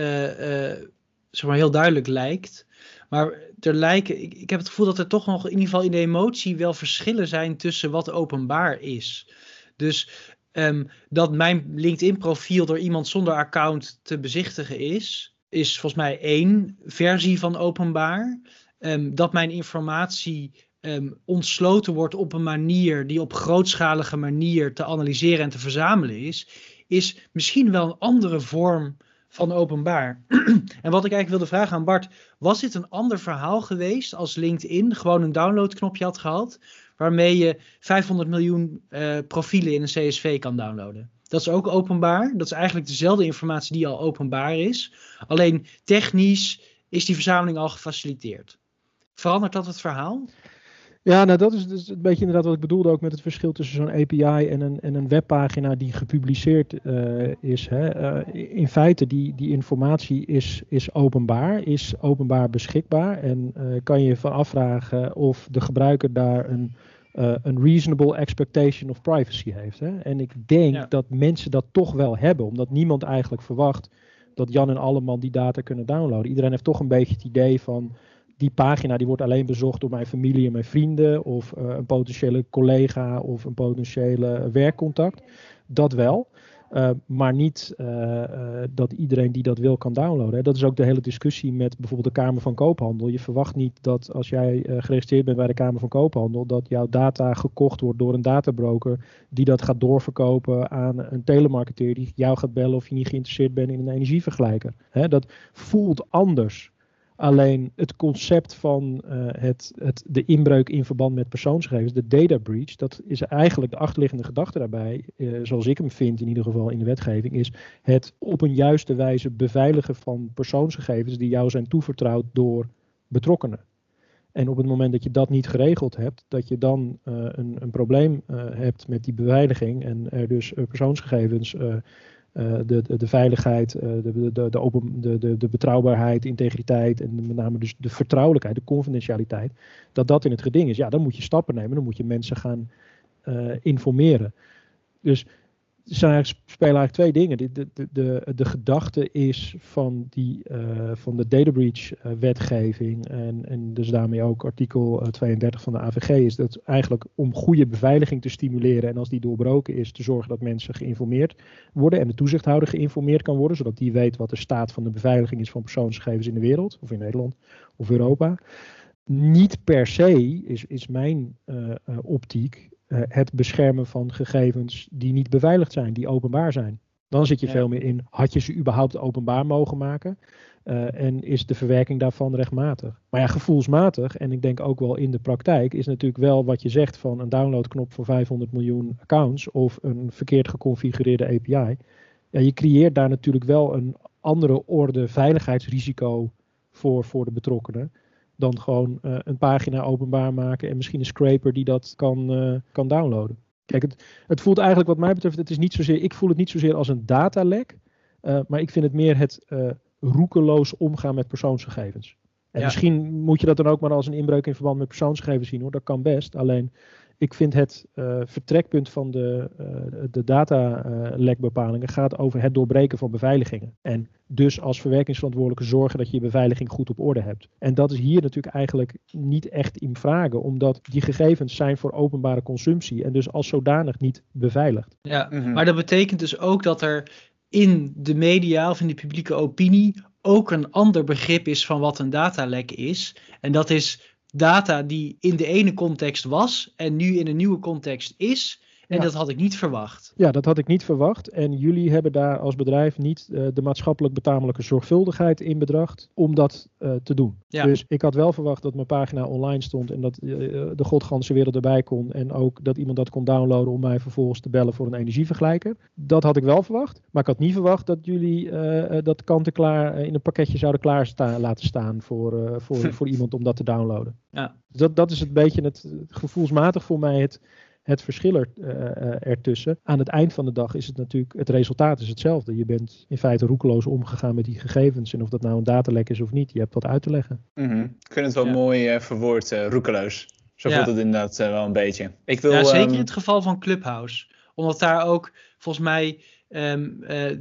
zeg maar heel duidelijk lijkt. Maar er lijken, ik, ik, heb het gevoel dat er toch nog in ieder geval in de emotie wel verschillen zijn tussen wat openbaar is. Dus um, dat mijn LinkedIn profiel door iemand zonder account te bezichtigen is, is volgens mij één versie van openbaar. Um, dat mijn informatie um, ontsloten wordt op een manier die op grootschalige manier te analyseren en te verzamelen is, is misschien wel een andere vorm van openbaar. en wat ik eigenlijk wilde vragen aan Bart, was dit een ander verhaal geweest als LinkedIn gewoon een downloadknopje had gehad, waarmee je 500 miljoen uh, profielen in een CSV kan downloaden. Dat is ook openbaar. Dat is eigenlijk dezelfde informatie die al openbaar is. Alleen technisch is die verzameling al gefaciliteerd. Verandert dat het verhaal? Ja, nou dat is dus een beetje inderdaad wat ik bedoelde ook met het verschil tussen zo'n API en een, en een webpagina die gepubliceerd uh, is. Hè. Uh, in feite, die, die informatie is, is openbaar, is openbaar beschikbaar. En uh, kan je van afvragen of de gebruiker daar een, een reasonable expectation of privacy heeft. Hè. En ik denk ja. dat mensen dat toch wel hebben, omdat niemand eigenlijk verwacht dat Jan en Alleman die data kunnen downloaden. Iedereen heeft toch een beetje het idee van die pagina die wordt alleen bezocht door mijn familie en mijn vrienden of uh, een potentiële collega of een potentiële werkcontact. Dat wel. Uh, maar niet uh, dat iedereen die dat wil kan downloaden. Dat is ook de hele discussie met bijvoorbeeld de Kamer van Koophandel. Je verwacht niet dat als jij geregistreerd bent bij de Kamer van Koophandel, dat jouw data gekocht wordt door een databroker die dat gaat doorverkopen aan een telemarketeer die jou gaat bellen of je niet geïnteresseerd bent in een energievergelijker. Hè, dat voelt anders. Alleen het concept van uh, het, het, de inbreuk in verband met persoonsgegevens, de data breach, dat is eigenlijk de achterliggende gedachte daarbij, uh, zoals ik hem vind in ieder geval in de wetgeving, is het op een juiste wijze beveiligen van persoonsgegevens die jou zijn toevertrouwd door betrokkenen. En op het moment dat je dat niet geregeld hebt, dat je dan uh, een, een, probleem hebt met die beveiliging en er dus persoonsgegevens de, de, de, veiligheid, uh, de, de, de, open, de, de, de betrouwbaarheid, integriteit en met name dus de vertrouwelijkheid, de confidentialiteit, dat dat in het geding is. Ja, dan moet je stappen nemen, dan moet je mensen gaan uh, informeren. Dus er spelen eigenlijk twee dingen. De, de, de, de gedachte is van, die, uh, van de data breach uh, wetgeving en, en dus daarmee ook artikel 32 van de AVG is dat eigenlijk om goede beveiliging te stimuleren en als die doorbroken is te zorgen dat mensen geïnformeerd worden en de toezichthouder geïnformeerd kan worden zodat die weet wat de staat van de beveiliging is van persoonsgegevens in de wereld of in Nederland of Europa. Niet per se is, is mijn optiek het beschermen van gegevens die niet beveiligd zijn, die openbaar zijn. Dan zit je ja. veel meer in, had je ze überhaupt openbaar mogen maken? Uh, en is de verwerking daarvan rechtmatig? Maar ja, gevoelsmatig, en ik denk ook wel in de praktijk, is natuurlijk wel wat je zegt van een downloadknop voor 500 miljoen accounts of een verkeerd geconfigureerde API. Ja, je creëert daar natuurlijk wel een andere orde veiligheidsrisico voor, voor de betrokkenen dan gewoon uh, een pagina openbaar maken en misschien een scraper die dat kan, uh, kan downloaden. Kijk, het, het, voelt eigenlijk wat mij betreft, het is niet zozeer, ik voel het niet zozeer als een datalek, uh, maar ik vind het meer het roekeloos omgaan met persoonsgegevens. En ja. misschien moet je dat dan ook maar als een inbreuk in verband met persoonsgegevens zien hoor, dat kan best. Alleen ik vind het uh, vertrekpunt van de, uh, de datalekbepalingen uh, gaat over het doorbreken van beveiligingen. En dus als verwerkingsverantwoordelijke zorgen dat je je beveiliging goed op orde hebt. En dat is hier natuurlijk eigenlijk niet echt in vragen, omdat die gegevens zijn voor openbare consumptie en dus als zodanig niet beveiligd. Ja, mm-hmm. maar dat betekent dus ook dat er in de media of in de publieke opinie ook een ander begrip is van wat een datalek is. En dat is data die in de ene context was en nu in een nieuwe context is. En ja. dat had ik niet verwacht. Ja, dat had ik niet verwacht. En jullie hebben daar als bedrijf niet uh, de maatschappelijk betamelijke zorgvuldigheid in bedracht om dat uh, te doen. Ja. Dus ik had wel verwacht dat mijn pagina online stond en dat uh, de godganse wereld erbij kon. En ook dat iemand dat kon downloaden om mij vervolgens te bellen voor een energievergelijker. Dat had ik wel verwacht. Maar ik had niet verwacht dat jullie dat kant-en-klaar in een pakketje zouden klaarstaan laten staan voor, voor, voor iemand om dat te downloaden. Ja. Dus dat, dat is het beetje het gevoelsmatig voor mij het het verschil er, uh, ertussen. Aan het eind van de dag is het natuurlijk, het resultaat is hetzelfde. Je bent in feite roekeloos omgegaan met die gegevens. En of dat nou een datalek is of niet, je hebt wat uit te leggen. Mm-hmm. Ik vind het wel ja. mooi uh, verwoord, uh, roekeloos. Zo ja. voelt het inderdaad wel een beetje. Ik wil, ja, zeker um... in het geval van Clubhouse. Omdat daar ook volgens mij Um, uh,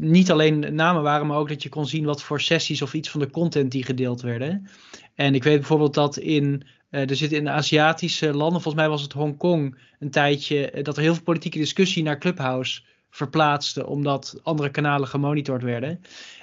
niet alleen namen waren, maar ook dat je kon zien wat voor sessies of iets van de content die gedeeld werden. En ik weet bijvoorbeeld dat in uh, er zitten in de Aziatische landen, volgens mij was het Hongkong, een tijdje uh, dat er heel veel politieke discussie naar Clubhouse verplaatste, omdat andere kanalen gemonitord werden.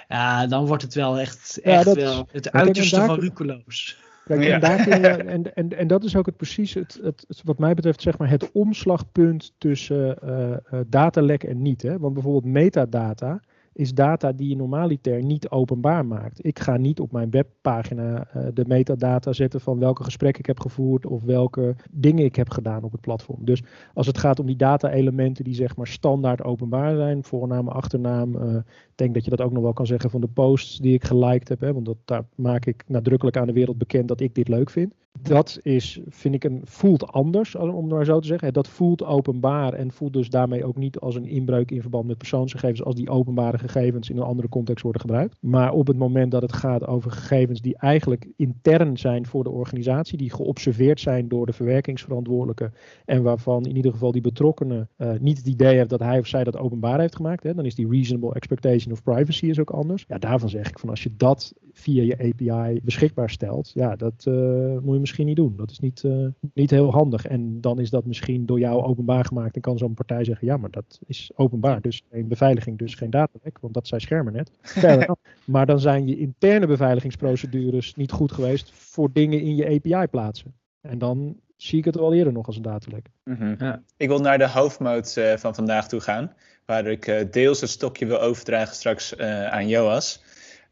Ja, dan wordt het wel echt, echt ja, wel het uiterste daar, van rukeloos. Kijk, ja. en, daar je, en, en, en dat is ook het precies, het, het, het, wat mij betreft, zeg maar het omslagpunt tussen uh, datalek en niet. Hè? Want bijvoorbeeld metadata is data die je normaliter niet openbaar maakt. Ik ga niet op mijn webpagina uh, de metadata zetten van welke gesprekken ik heb gevoerd of welke dingen ik heb gedaan op het platform. Dus als het gaat om die data-elementen die zeg maar standaard openbaar zijn, voornaam, achternaam, uh, denk dat je dat ook nog wel kan zeggen van de posts die ik geliked heb, hè, want dat, daar maak ik nadrukkelijk aan de wereld bekend dat ik dit leuk vind. Dat is, vind ik, een, voelt anders, om maar zo te zeggen. Dat voelt openbaar en voelt dus daarmee ook niet als een inbreuk in verband met persoonsgegevens als die openbare gegevens in een andere context worden gebruikt. Maar op het moment dat het gaat over gegevens die eigenlijk intern zijn voor de organisatie, die geobserveerd zijn door de verwerkingsverantwoordelijke en waarvan in ieder geval die betrokkenen uh, niet het idee heeft dat hij of zij dat openbaar heeft gemaakt, hè, dan is die reasonable expectation of privacy is ook anders. Ja, daarvan zeg ik van als je dat via je API beschikbaar stelt, ja, dat uh, moet je misschien niet doen. Dat is niet, uh, niet heel handig. En dan is dat misschien door jou openbaar gemaakt en kan zo'n partij zeggen, ja, maar dat is openbaar, dus geen beveiliging, dus geen datalek, want dat zei Schermer net. maar dan zijn je interne beveiligingsprocedures niet goed geweest voor dingen in je API plaatsen. En dan zie ik het al eerder nog als een datalek. Mm -hmm. ja. Ik wil naar de hoofdmoot uh, van vandaag toe gaan, waar ik uh, deels het stokje wil overdragen straks uh, aan Joas.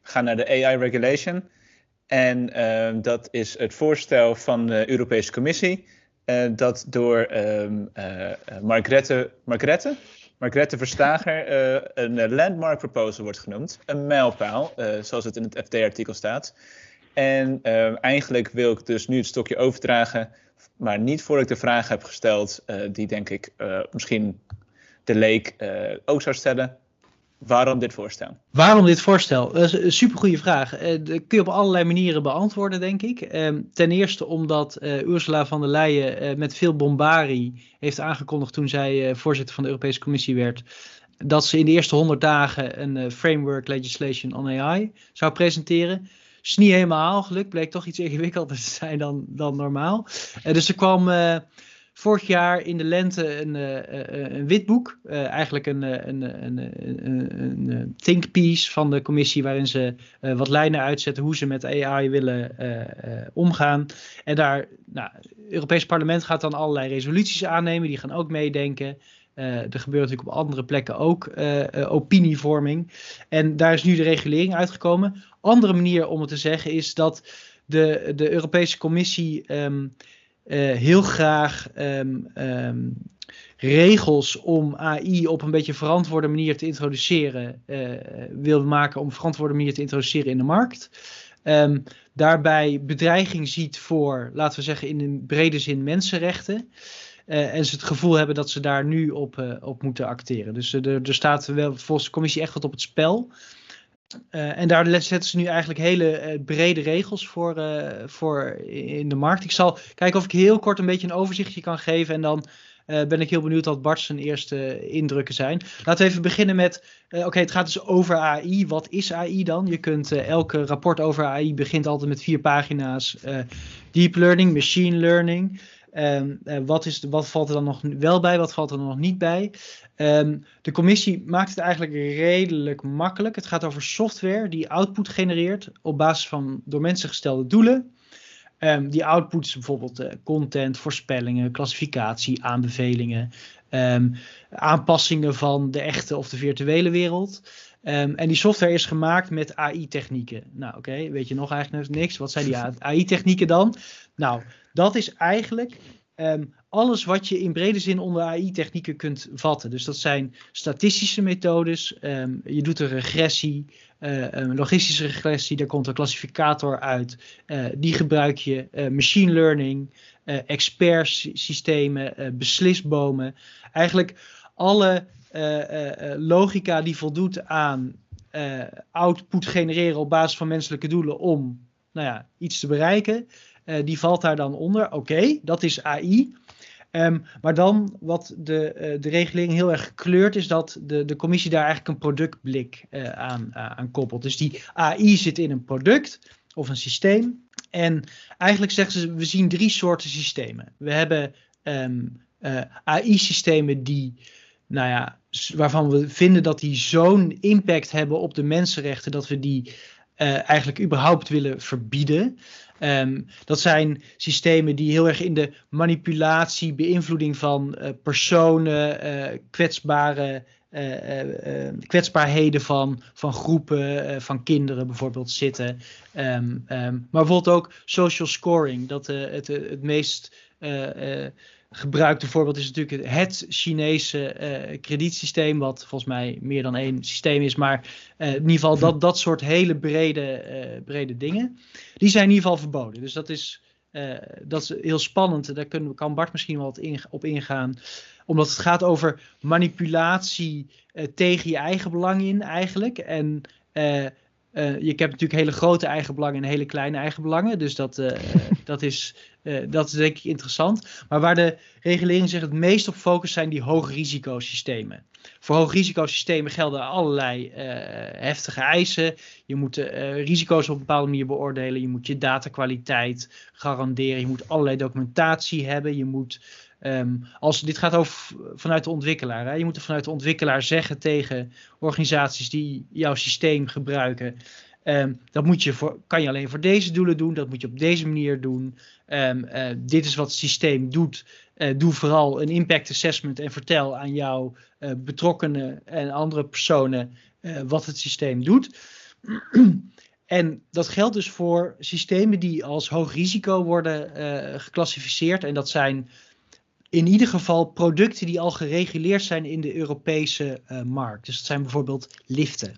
We gaan naar de AI regulation. En dat is het voorstel van de Europese Commissie, dat door um, Margrethe, Margrethe? Margrethe Verstager een landmark proposal wordt genoemd. Een mijlpaal, zoals het in het FD-artikel staat. En uh, eigenlijk wil ik dus nu het stokje overdragen, maar niet voor ik de vraag heb gesteld, uh, die denk ik uh, misschien de leek ook zou stellen. Waarom dit voorstel? Waarom dit voorstel? Dat is een supergoeie vraag. dat kun je op allerlei manieren beantwoorden, denk ik. Ehm, ten eerste omdat Ursula von der Leyen met veel bombarie heeft aangekondigd toen zij voorzitter van de Europese Commissie werd, dat ze in de eerste 100 dagen een framework legislation on AI zou presenteren is niet helemaal gelukt. Bleek toch iets ingewikkelder te zijn dan, dan normaal. Dus er kwam vorig jaar in de lente een, uh, een witboek. eigenlijk een, een, een, een, een thinkpiece van de commissie. Waarin ze wat lijnen uitzetten hoe ze met AI willen omgaan. En daar, nou, het Europees Parlement gaat dan allerlei resoluties aannemen. Die gaan ook meedenken. Er gebeurt natuurlijk op andere plekken ook opinievorming. En daar is nu de regulering uitgekomen. Andere manier om het te zeggen is dat de, de Europese Commissie um, heel graag um, um, regels om AI op een beetje verantwoorde manier te introduceren wil maken, om verantwoorde manier te introduceren in de markt. daarbij bedreiging ziet voor, laten we zeggen, in een brede zin mensenrechten. Uh, en ze het gevoel hebben dat ze daar nu op, op moeten acteren. Dus er, er staat wel volgens de commissie echt wat op het spel. En daar zetten ze nu eigenlijk hele brede regels voor, voor in de markt. Ik zal kijken of ik heel kort een beetje een overzichtje kan geven. En dan ben ik heel benieuwd wat Bart zijn eerste indrukken zijn. Laten we even beginnen met. Oké, het gaat dus over AI. Wat is AI dan? Je kunt elke rapport over AI begint altijd met vier pagina's. deep learning, machine learning. Um, uh, wat, is, wat valt er dan nog wel bij, wat valt er nog niet bij? Um, de commissie maakt het eigenlijk redelijk makkelijk. Het gaat over software die output genereert op basis van door mensen gestelde doelen. Um, die output is bijvoorbeeld uh, content, voorspellingen, klassificatie, aanbevelingen, aanpassingen van de echte of de virtuele wereld. Um, en die software is gemaakt met AI-technieken. Nou, oké, weet je nog eigenlijk niks? Wat zijn die AI-technieken dan? Nou, dat is eigenlijk um, alles wat je in brede zin onder AI-technieken kunt vatten. Dus dat zijn statistische methodes. Um, je doet een regressie, uh, een logistische regressie. Daar komt een klassificator uit. Uh, die gebruik je. Uh, machine learning, expertsystemen, beslisbomen. Eigenlijk alle logica die voldoet aan output genereren op basis van menselijke doelen om nou ja, iets te bereiken. Die valt daar dan onder. Oké, dat is AI. Ehm, maar dan wat de, de regeling heel erg gekleurd is dat de, de commissie daar eigenlijk een productblik aan, aan koppelt. Dus die AI zit in een product of een systeem. En eigenlijk zeggen ze, we zien drie soorten systemen. We hebben um, AI-systemen die, nou ja, waarvan we vinden dat die zo'n impact hebben op de mensenrechten dat we die eigenlijk überhaupt willen verbieden. Um, dat zijn systemen die heel erg in de manipulatie, beïnvloeding van uh, personen, uh, kwetsbare kwetsbaarheden van, van groepen, van kinderen bijvoorbeeld zitten. Ehm, ehm, maar bijvoorbeeld ook social scoring, dat het, het meest gebruikte voorbeeld is natuurlijk het Chinese uh, kredietsysteem, wat volgens mij meer dan één systeem is, maar uh, in ieder geval dat, dat soort hele brede, uh, brede dingen, die zijn in ieder geval verboden. Dus dat is, dat is heel spannend, daar kunnen, kan Bart misschien wel wat op ingaan, omdat het gaat over manipulatie tegen je eigen belang in eigenlijk. En je hebt natuurlijk hele grote eigen belangen en hele kleine eigen belangen. Dus dat, uh, dat, is, uh, dat is denk ik interessant. Maar waar de regulering zich het meest op focust zijn die hoogrisicosystemen. Voor hoogrisicosystemen gelden allerlei heftige eisen. Je moet risico's op een bepaalde manier beoordelen. Je moet je datakwaliteit garanderen. Je moet allerlei documentatie hebben. Je moet Um, als, dit gaat over vanuit de ontwikkelaar. Je moet er vanuit de ontwikkelaar zeggen tegen organisaties die jouw systeem gebruiken. Um, dat moet je voor, kan je alleen voor deze doelen doen. Dat moet je op deze manier doen. Um, uh, dit is wat het systeem doet. Uh, doe vooral een impact assessment en vertel aan jouw uh, betrokkenen en andere personen wat het systeem doet. En dat geldt dus voor systemen die als hoog risico worden geclassificeerd. En dat zijn in ieder geval producten die al gereguleerd zijn in de Europese uh, markt. Dus dat zijn bijvoorbeeld liften,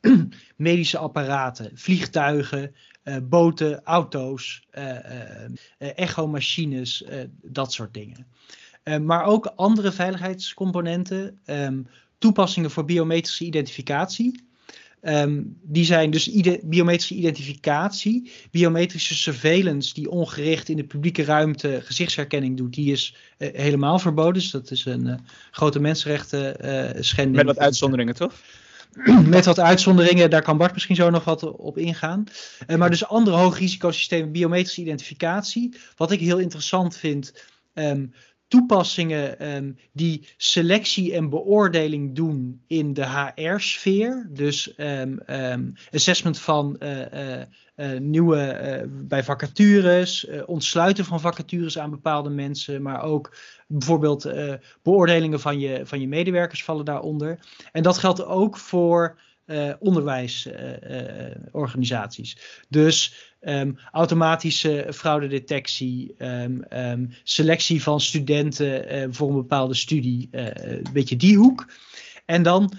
medische apparaten, vliegtuigen, uh, boten, auto's, uh, echomachines, dat soort dingen. maar ook andere veiligheidscomponenten, um, toepassingen voor biometrische identificatie. Um, die zijn dus ide biometrische identificatie, biometrische surveillance die ongericht in de publieke ruimte gezichtsherkenning doet, die is uh, helemaal verboden. Dus dat is een uh, grote mensenrechten uh, schending. Met wat uitzonderingen toch? Met wat uitzonderingen, daar kan Bart misschien zo nog wat op ingaan. maar dus andere hoogrisicosystemen, biometrische identificatie. Wat ik heel interessant vind, um, toepassingen um, die selectie en beoordeling doen in de HR-sfeer. Dus um, um, assessment van uh, uh, uh, nieuwe bij vacatures, ontsluiten van vacatures aan bepaalde mensen, maar ook bijvoorbeeld beoordelingen van je, van je medewerkers vallen daaronder. En dat geldt ook voor uh, onderwijsorganisaties. dus um, automatische fraudedetectie, um, um, selectie van studenten uh, voor een bepaalde studie, uh, een beetje die hoek. En dan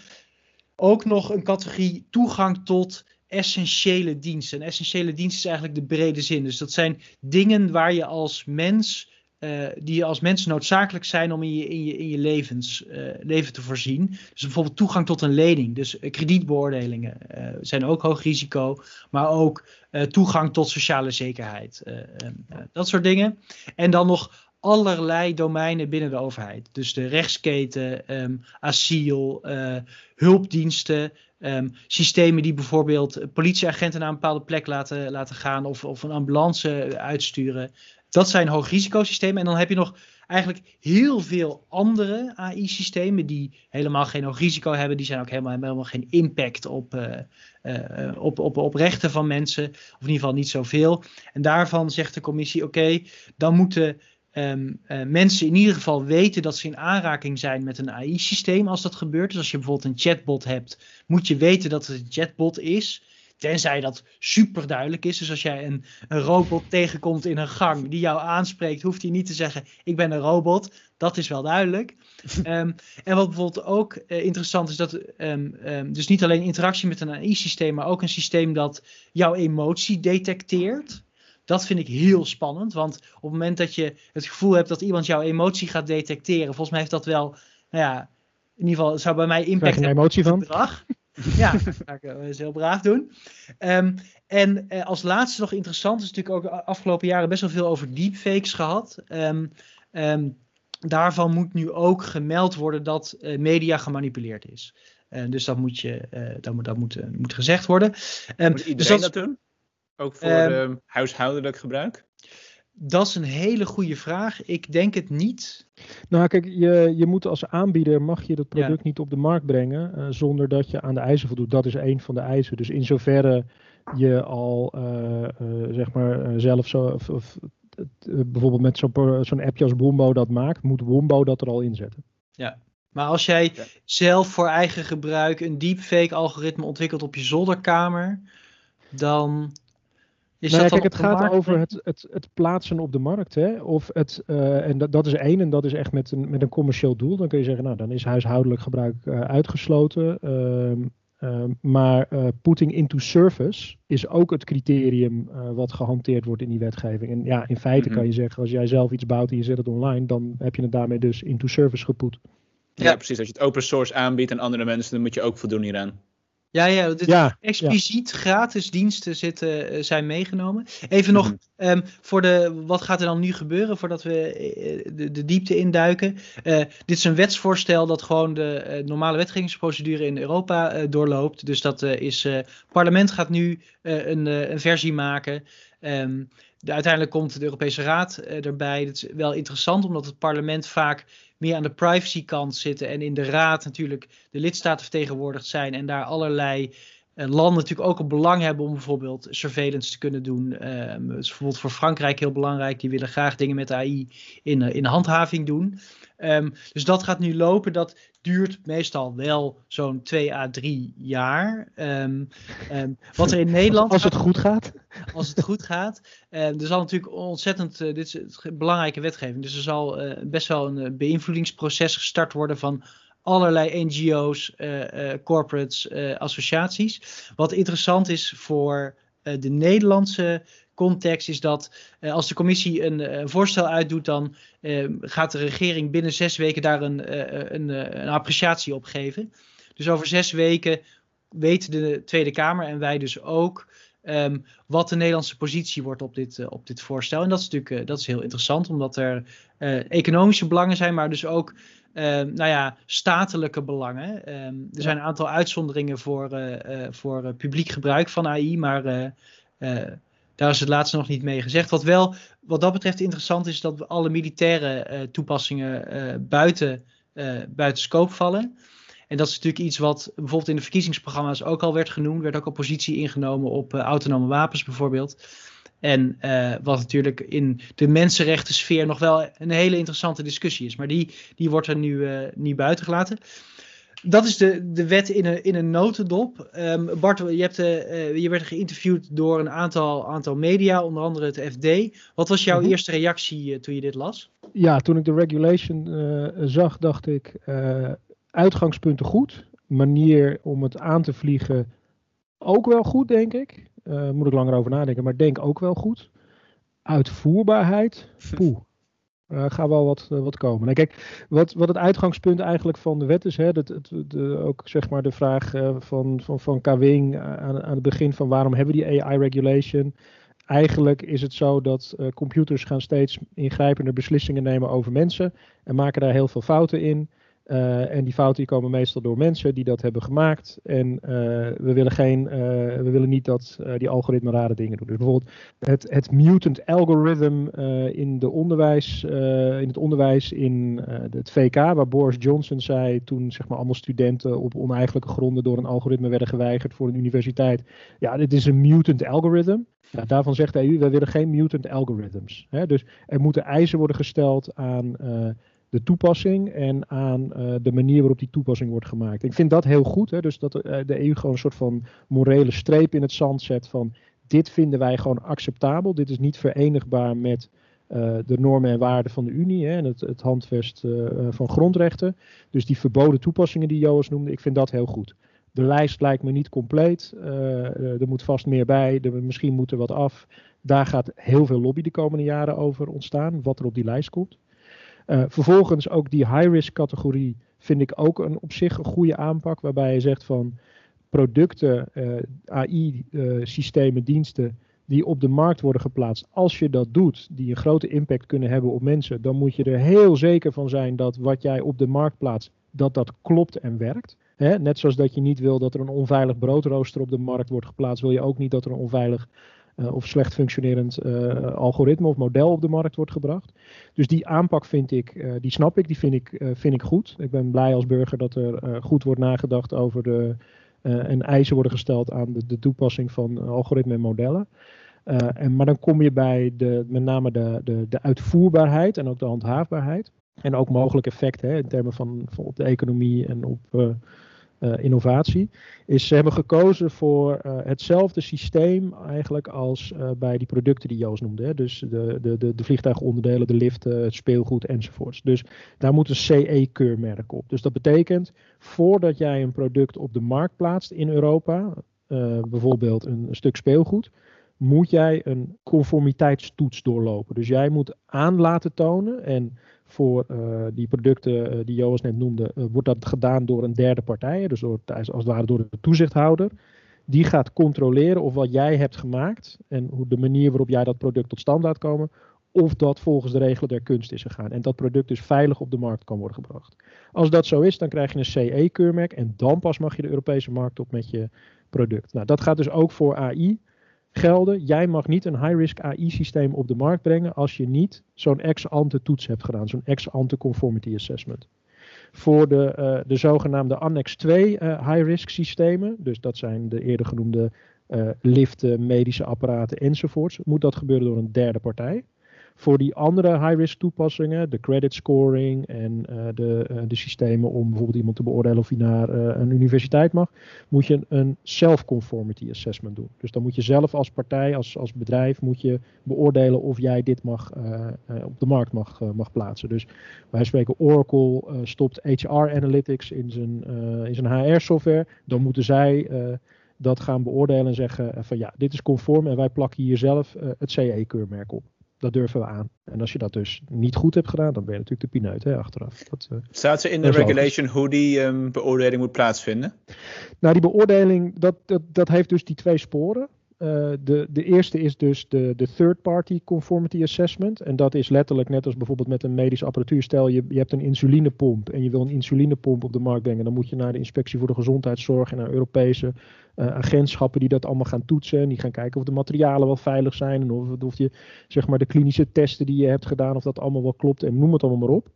ook nog een categorie toegang tot essentiële diensten. En essentiële diensten is eigenlijk de brede zin. Dus dat zijn dingen waar je als mens uh, die als mensen noodzakelijk zijn om in je, in je, in je levens, uh, leven te voorzien. Dus bijvoorbeeld toegang tot een lening. Dus uh, kredietbeoordelingen zijn ook hoog risico. Maar ook toegang tot sociale zekerheid. dat soort dingen. En dan nog allerlei domeinen binnen de overheid. Dus de rechtsketen, um, asiel, hulpdiensten. Um, systemen die bijvoorbeeld politieagenten naar een bepaalde plek laten, laten gaan of, of een ambulance uitsturen. Dat zijn hoogrisicosystemen. En dan heb je nog eigenlijk heel veel andere AI-systemen die helemaal geen hoog risico hebben. Die zijn ook helemaal, helemaal geen impact op, uh, uh, op, op, op rechten van mensen. Of in ieder geval niet zoveel. En daarvan zegt de commissie: oké, dan moeten um, uh, mensen in ieder geval weten dat ze in aanraking zijn met een AI-systeem als dat gebeurt. Dus als je bijvoorbeeld een chatbot hebt, moet je weten dat het een chatbot is. Tenzij dat super duidelijk is. Dus als jij een, een robot tegenkomt in een gang die jou aanspreekt, hoeft hij niet te zeggen: Ik ben een robot. Dat is wel duidelijk. um, en wat bijvoorbeeld ook uh, interessant is, dat um, um, dus niet alleen interactie met een AI-systeem, maar ook een systeem dat jouw emotie detecteert. Dat vind ik heel spannend, want op het moment dat je het gevoel hebt dat iemand jouw emotie gaat detecteren, volgens mij heeft dat wel, nou ja, in ieder geval zou bij mij impact hebben op het gedrag. Ja, dat ga ik eens heel braaf doen. Um, en uh, als laatste nog interessant, is natuurlijk ook de afgelopen jaren best wel veel over deepfakes gehad. Um, um, daarvan moet nu ook gemeld worden dat uh, media gemanipuleerd is. Uh, dus dat moet, je, dat moet, dat moet, moet gezegd worden. moet iedereen dus dat, dat doen? Ook voor huishoudelijk gebruik? Dat is een hele goede vraag. Ik denk het niet. Nou, kijk, je, je moet als aanbieder mag je dat product ja. niet op de markt brengen uh, zonder dat je aan de eisen voldoet. Dat is een van de eisen. Dus in zoverre je al uh, uh, zeg maar zelf zo, of, of, bijvoorbeeld met zo'n zo'n appje als Wombo dat maakt, moet Wombo dat er al inzetten. Ja. Maar als jij Ja. zelf voor eigen gebruik een deepfake algoritme ontwikkelt op je zolderkamer, dan is Nou ja, kijk, het gaat markt? over het, het, het plaatsen op de markt. Hè? Of het, eh, en dat, dat is één, en dat is echt met een, met een commercieel doel. Dan kun je zeggen, nou, dan is huishoudelijk gebruik eh, uitgesloten. Ehm, ehm, maar eh, putting into service is ook het criterium eh, wat gehanteerd wordt in die wetgeving. En ja, in feite Mhm. kan je zeggen, als jij zelf iets bouwt en je zet het online, dan heb je het daarmee dus into service geput. Ja, Ja. precies. Als je het open source aanbiedt aan andere mensen, dan moet je ook voldoen hieraan. Ja, ja, expliciet gratis diensten zitten, eh, zijn meegenomen. Even nog Mhm. ehm, voor de, wat gaat er dan nu gebeuren voordat we eh, de, de diepte induiken? Eh, dit is een wetsvoorstel dat gewoon de normale wetgevingsprocedure in Europa doorloopt. Dus dat is, het parlement gaat nu een, een versie maken. Ehm, de, uiteindelijk komt de Europese Raad eh, erbij. Dat is wel interessant, omdat het parlement vaak meer aan de privacykant zitten en in de Raad natuurlijk de lidstaten vertegenwoordigd zijn en daar allerlei eh, landen natuurlijk ook een belang hebben om bijvoorbeeld surveillance te kunnen doen. Ehm, het is bijvoorbeeld voor Frankrijk heel belangrijk. Die willen graag dingen met AI in, eh, in handhaving doen. Ehm, dus dat gaat nu lopen. Dat duurt meestal wel zo'n 2 à 3 jaar. Ehm, ehm, wat er in Nederland. als het goed gaat. als het goed gaat. Er zal natuurlijk ontzettend, eh, dit is een belangrijke wetgeving, dus er zal eh, best wel een eh, beïnvloedingsproces gestart worden van allerlei NGO's, corporates, associaties. Wat interessant is voor de Nederlandse context is dat eh, als de commissie een, eh, een voorstel uitdoet, dan eh, gaat de regering binnen zes weken daar een, een, een appreciatie op geven. Dus over zes weken weet de Tweede Kamer en wij dus ook ehm, wat de Nederlandse positie wordt op dit, op dit voorstel. En dat is natuurlijk dat is heel interessant, omdat er economische belangen zijn, maar dus ook ehm, nou ja, statelijke belangen. Ehm, er zijn een aantal uitzonderingen voor, voor publiek gebruik van AI, maar daar is het laatste nog niet mee gezegd. Wat wel, wat dat betreft interessant is, dat alle militaire eh, toepassingen eh, buiten, eh, buiten scope vallen. En dat is natuurlijk iets wat bijvoorbeeld in de verkiezingsprogramma's ook al werd genoemd. werd ook al positie ingenomen op autonome wapens bijvoorbeeld. En wat natuurlijk in de mensenrechtensfeer nog wel een hele interessante discussie is. Maar die, die wordt er nu, niet buiten gelaten. Dat is de, de wet in een, in een notendop. Ehm, Bart, je, hebt, eh, eh, je werd geïnterviewd door een aantal, aantal media, onder andere het FD. Wat was jouw Mhm. eerste reactie eh, toen je dit las? Ja, toen ik de regulation zag, dacht ik, uitgangspunten goed. Manier om het aan te vliegen ook wel goed, denk ik. Moet ik langer over nadenken, maar denk ook wel goed. Uitvoerbaarheid, poeh. Gaat wel wat, eh, wat komen. Nou, kijk, wat, wat het uitgangspunt eigenlijk van de wet is, hè, dat, de, ook zeg maar de vraag eh, van, van, van Kawing aan, aan het begin van waarom hebben we die AI-regulation? Eigenlijk is het zo dat computers gaan steeds ingrijpender beslissingen nemen over mensen en maken daar heel veel fouten in. Eh, en die fouten komen meestal door mensen die dat hebben gemaakt. En eh, we willen geen, eh, we willen niet dat die algoritmen rare dingen doen. Dus bijvoorbeeld het, het mutant algorithm in, de onderwijs, in het onderwijs in het VK, waar Boris Johnson zei toen zeg maar allemaal studenten op oneigenlijke gronden door een algoritme werden geweigerd voor een universiteit. Ja, dit is een mutant algorithm. Ja, daarvan zegt de EU, wij willen geen mutant algorithms. Hè? Dus er moeten eisen worden gesteld aan de toepassing en aan eh, de manier waarop die toepassing wordt gemaakt. Ik vind dat heel goed, hè? dus dat eh, de EU gewoon een soort van morele streep in het zand zet van dit vinden wij gewoon acceptabel, dit is niet verenigbaar met eh, de normen en waarden van de Unie hè, en het, het handvest van grondrechten. Dus die verboden toepassingen die Joas noemde, ik vind dat heel goed. De lijst lijkt me niet compleet. er moet vast meer bij. Er, misschien moet er wat af. Daar gaat heel veel lobby de komende jaren over ontstaan, wat er op die lijst komt. Uh, vervolgens ook die high-risk categorie vind ik ook een, op zich een goede aanpak, waarbij je zegt van producten, uh, AI-systemen, uh, diensten die op de markt worden geplaatst. Als je dat doet, die een grote impact kunnen hebben op mensen, dan moet je er heel zeker van zijn dat wat jij op de markt plaatst, dat dat klopt en werkt. Net zoals dat je niet wil dat er een onveilig broodrooster op de markt wordt geplaatst, wil je ook niet dat er een onveilig of slecht functionerend uh, algoritme of model op de markt wordt gebracht. Dus die aanpak vind ik, uh, die snap ik, die vind ik, vind ik goed. Ik ben blij als burger dat er goed wordt nagedacht over de, en eisen worden gesteld aan de, de toepassing van algoritmen en modellen. en, maar dan kom je bij de, met name de, de, de uitvoerbaarheid en ook de handhaafbaarheid. En ook mogelijk effecten hè, in termen van, van op de economie en op innovatie. Is ze hebben gekozen voor uh, hetzelfde systeem eigenlijk als bij die producten die Joost noemde. Hè. Dus de, de, de, de vliegtuigonderdelen, de liften, het speelgoed enzovoorts. Dus daar moet een CE-keurmerk op. Dus dat betekent voordat jij een product op de markt plaatst in Europa, bijvoorbeeld een, een stuk speelgoed moet jij een conformiteitstoets doorlopen. Dus jij moet aan laten tonen en voor uh, die producten uh, die Joas net noemde, uh, wordt dat gedaan door een derde partij, dus door, als het ware door de toezichthouder. Die gaat controleren of wat jij hebt gemaakt en hoe de manier waarop jij dat product tot stand laat komen, of dat volgens de regelen der kunst is gegaan. En dat product dus veilig op de markt kan worden gebracht. Als dat zo is, dan krijg je een CE-keurmerk en dan pas mag je de Europese markt op met je product. Nou, dat gaat dus ook voor AI gelden. Jij mag niet een high-risk AI-systeem op de markt brengen als je niet zo'n ex-ante toets hebt gedaan, zo'n ex-ante conformity assessment. Voor de, uh, de zogenaamde Annex 2 uh, high-risk systemen, dus dat zijn de eerder genoemde uh, liften, medische apparaten enzovoorts, moet dat gebeuren door een derde partij. Voor die andere high-risk toepassingen, de credit scoring en uh, de, uh, de systemen om bijvoorbeeld iemand te beoordelen of hij naar uh, een universiteit mag, moet je een self-conformity assessment doen. Dus dan moet je zelf als partij, als, als bedrijf, moet je beoordelen of jij dit mag, op de markt mag, mag plaatsen. Dus wij spreken Oracle stopt HR Analytics in zijn, in zijn HR-software. Dan moeten zij dat gaan beoordelen en zeggen van ja, dit is conform en wij plakken hier zelf het CE-keurmerk op dat durven we aan. En als je dat dus niet goed hebt gedaan, dan ben je natuurlijk de pineut hè, achteraf. Dat, uh, Staat er in de regulation hoe die um, beoordeling moet plaatsvinden? Nou, die beoordeling, dat, dat, dat heeft dus die twee sporen. Uh, de, de eerste is dus de, de third-party conformity assessment. En dat is letterlijk net als bijvoorbeeld met een medische apparatuur. Stel je, je hebt een insulinepomp en je wil een insulinepomp op de markt brengen. Dan moet je naar de inspectie voor de gezondheidszorg en naar Europese uh, agentschappen die dat allemaal gaan toetsen. En die gaan kijken of de materialen wel veilig zijn. En of, of je, zeg maar, de klinische testen die je hebt gedaan, of dat allemaal wel klopt. En noem het allemaal maar op.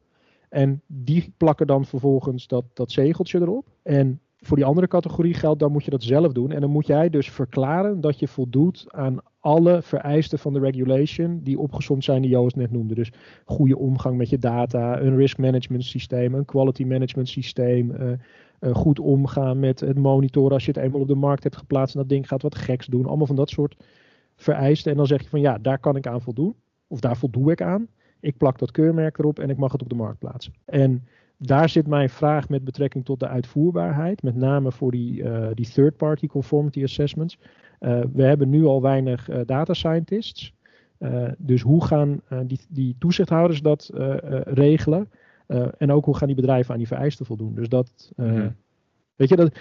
En die plakken dan vervolgens dat, dat zegeltje erop. En voor die andere categorie geldt, dan moet je dat zelf doen. En dan moet jij dus verklaren dat je voldoet aan alle vereisten van de regulation die opgezond zijn die Joost net noemde. Dus goede omgang met je data, een risk management systeem, een quality management systeem, uh, uh, goed omgaan met het monitoren als je het eenmaal op de markt hebt geplaatst en dat ding gaat wat geks doen. Allemaal van dat soort vereisten. En dan zeg je van ja, daar kan ik aan voldoen. Of daar voldoe ik aan. Ik plak dat keurmerk erop en ik mag het op de markt plaatsen. En daar zit mijn vraag met betrekking tot de uitvoerbaarheid, met name voor die, uh, die third-party conformity assessments. Uh, we hebben nu al weinig uh, data scientists. dus hoe gaan die, die, toezichthouders dat regelen? en ook hoe gaan die bedrijven aan die vereisten voldoen? Dus dat, mm-hmm. weet je, dat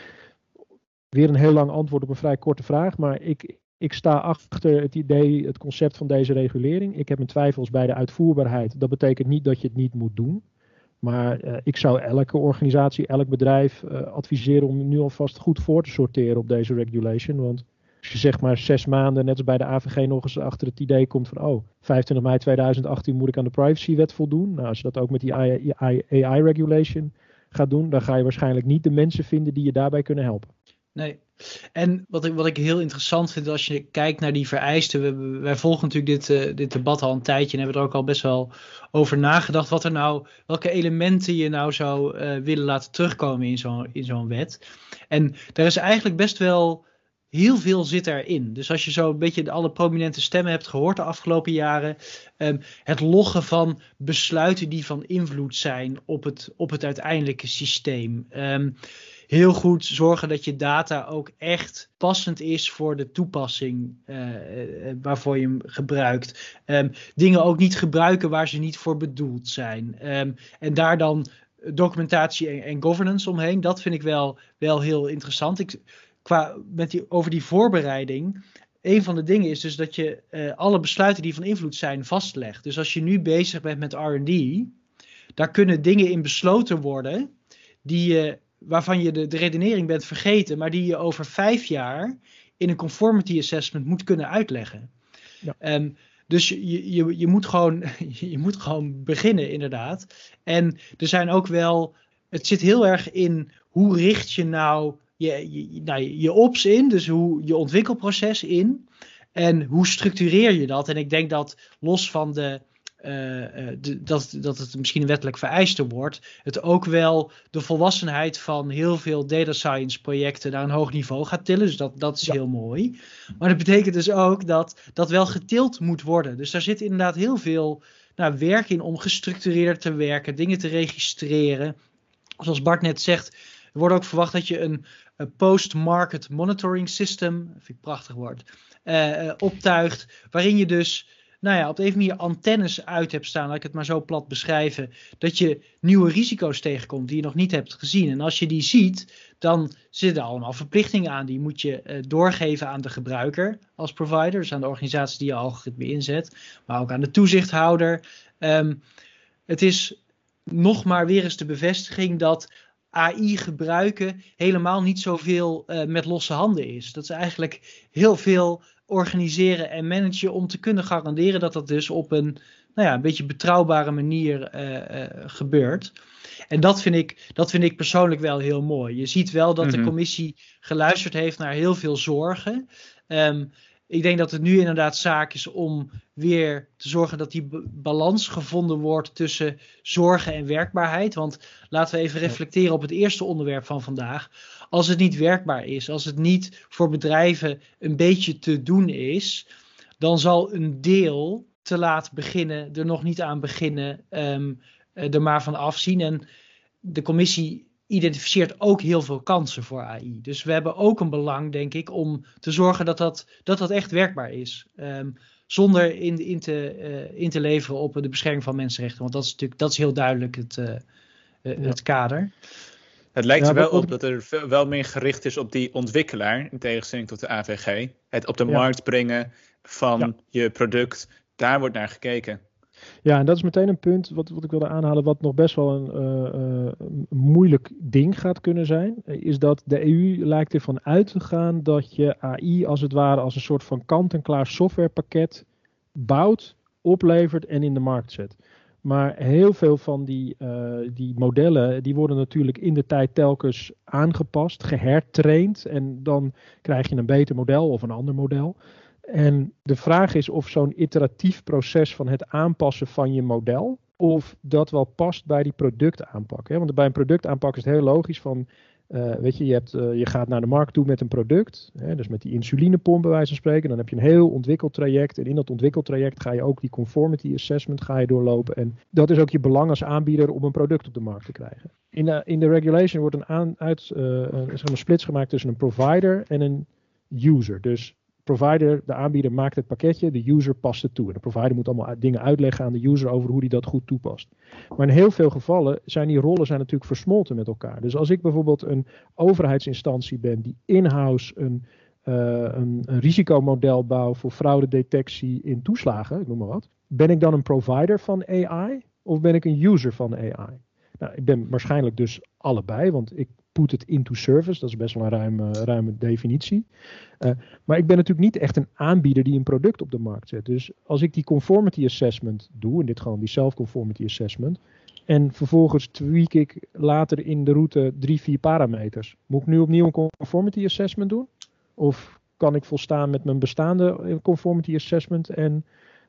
weer een heel lang antwoord op een vrij korte vraag, maar ik, ik sta achter het idee, het concept van deze regulering. Ik heb mijn twijfels bij de uitvoerbaarheid. Dat betekent niet dat je het niet moet doen. Maar uh, ik zou elke organisatie, elk bedrijf uh, adviseren om nu alvast goed voor te sorteren op deze regulation. Want als je zeg maar zes maanden, net als bij de AVG, nog eens achter het idee komt van, oh, 25 mei 2018 moet ik aan de privacywet voldoen. Nou, als je dat ook met die AI-regulation gaat doen, dan ga je waarschijnlijk niet de mensen vinden die je daarbij kunnen helpen. Nee, en wat ik, wat ik heel interessant vind als je kijkt naar die vereisten. We, wij volgen natuurlijk dit, uh, dit debat al een tijdje en hebben er ook al best wel over nagedacht. Wat er nou, welke elementen je nou zou uh, willen laten terugkomen in zo'n in zo'n wet. En daar is eigenlijk best wel heel veel zit erin. Dus als je zo een beetje alle prominente stemmen hebt gehoord de afgelopen jaren. Um, het loggen van besluiten die van invloed zijn op het, op het uiteindelijke systeem. Um, heel goed zorgen dat je data ook echt passend is voor de toepassing uh, waarvoor je hem gebruikt. Um, dingen ook niet gebruiken waar ze niet voor bedoeld zijn. Um, en daar dan documentatie en, governance omheen. Dat vind ik wel, wel heel interessant. Ik, qua, met die, over die voorbereiding. Een van de dingen is dus dat je uh, alle besluiten die van invloed zijn vastlegt. Dus als je nu bezig bent met RD, daar kunnen dingen in besloten worden die je waarvan je de, de redenering bent vergeten, maar die je over vijf jaar in een conformity assessment moet kunnen uitleggen. Ja. Um, dus je, je, je, moet gewoon, je moet gewoon beginnen, inderdaad. En er zijn ook wel. Het zit heel erg in hoe richt je nou je, je, nou, je ops in, dus hoe je ontwikkelproces in. En hoe structureer je dat? En ik denk dat los van de uh, dat, dat het misschien een wettelijk vereiste wordt, het ook wel de volwassenheid van heel veel data science projecten naar een hoog niveau gaat tillen. Dus dat, dat is heel mooi. Maar dat betekent dus ook dat dat wel getild moet worden. Dus daar zit inderdaad heel veel nou, werk in om gestructureerd te werken, dingen te registreren. Zoals Bart net zegt, er wordt ook verwacht dat je een, een post-market monitoring system, vind ik een prachtig woord, uh, optuigt, waarin je dus nou ja, op de een manier antennes uit hebt staan, laat ik het maar zo plat beschrijven, dat je nieuwe risico's tegenkomt die je nog niet hebt gezien. En als je die ziet, dan zitten er allemaal verplichtingen aan. Die moet je uh, doorgeven aan de gebruiker als provider, dus aan de organisatie die je algoritme inzet, maar ook aan de toezichthouder. Um, het is nog maar weer eens de bevestiging dat AI gebruiken helemaal niet zoveel uh, met losse handen is. Dat is eigenlijk heel veel organiseren en managen om te kunnen garanderen dat dat dus op een, nou ja, een beetje betrouwbare manier uh, uh, gebeurt. En dat vind, ik, dat vind ik persoonlijk wel heel mooi. Je ziet wel dat de mhm. commissie geluisterd heeft naar heel veel zorgen. Um, ik denk dat het nu inderdaad zaak is om weer te zorgen dat die balans gevonden wordt tussen zorgen en werkbaarheid. Want laten we even reflecteren op het eerste onderwerp van vandaag. Als het niet werkbaar is, als het niet voor bedrijven een beetje te doen is, dan zal een deel te laat beginnen, er nog niet aan beginnen, um, er maar van afzien. En de commissie identificeert ook heel veel kansen voor AI. Dus we hebben ook een belang, denk ik, om te zorgen dat dat, dat, dat echt werkbaar is. Um, zonder in, in, te, uh, in te leveren op de bescherming van mensenrechten. Want dat is natuurlijk dat is heel duidelijk het, uh, het kader. Het lijkt er wel op dat er wel meer gericht is op die ontwikkelaar, in tegenstelling tot de AVG. Het op de markt brengen van je product, daar wordt naar gekeken. Ja, en dat is meteen een punt wat, wat ik wilde aanhalen, wat nog best wel een, uh, uh, moeilijk ding gaat kunnen zijn. Is dat de EU lijkt ervan uit te gaan dat je AI als het ware als een soort van kant-en-klaar softwarepakket bouwt, oplevert en in de markt zet. Maar heel veel van die, uh, die modellen, die worden natuurlijk in de tijd telkens aangepast, gehertraind. En dan krijg je een beter model of een ander model. En de vraag is of zo'n iteratief proces van het aanpassen van je model, of dat wel past bij die productaanpak. Hè? Want bij een productaanpak is het heel logisch van, uh, weet je, je, hebt, uh, je gaat naar de markt toe met een product, hè? dus met die insulinepomp bij wijze van spreken. Dan heb je een heel ontwikkeltraject en in dat ontwikkeltraject ga je ook die conformity assessment ga je doorlopen. En dat is ook je belang als aanbieder om een product op de markt te krijgen. In de, in de regulation wordt een, aan, uit, een, zeg maar splits gemaakt tussen een provider en een user. Dus provider, de aanbieder maakt het pakketje, de user past het toe. En de provider moet allemaal dingen uitleggen aan de user over hoe die dat goed toepast. Maar in heel veel gevallen zijn die rollen zijn natuurlijk versmolten met elkaar. Dus als ik bijvoorbeeld een overheidsinstantie ben die in-house een, uh, een, een risicomodel bouw voor fraudedetectie in toeslagen, ik noem maar wat. Ben ik dan een provider van AI of ben ik een user van AI? Nou, ik ben waarschijnlijk dus allebei, want ik put it into service. Dat is best wel een ruime, ruime definitie. Uh, maar ik ben natuurlijk niet echt een aanbieder die een product op de markt zet. Dus als ik die conformity assessment doe, in dit geval die self-conformity assessment, en vervolgens tweak ik later in de route drie, vier parameters. Moet ik nu opnieuw een conformity assessment doen? Of kan ik volstaan met mijn bestaande conformity assessment en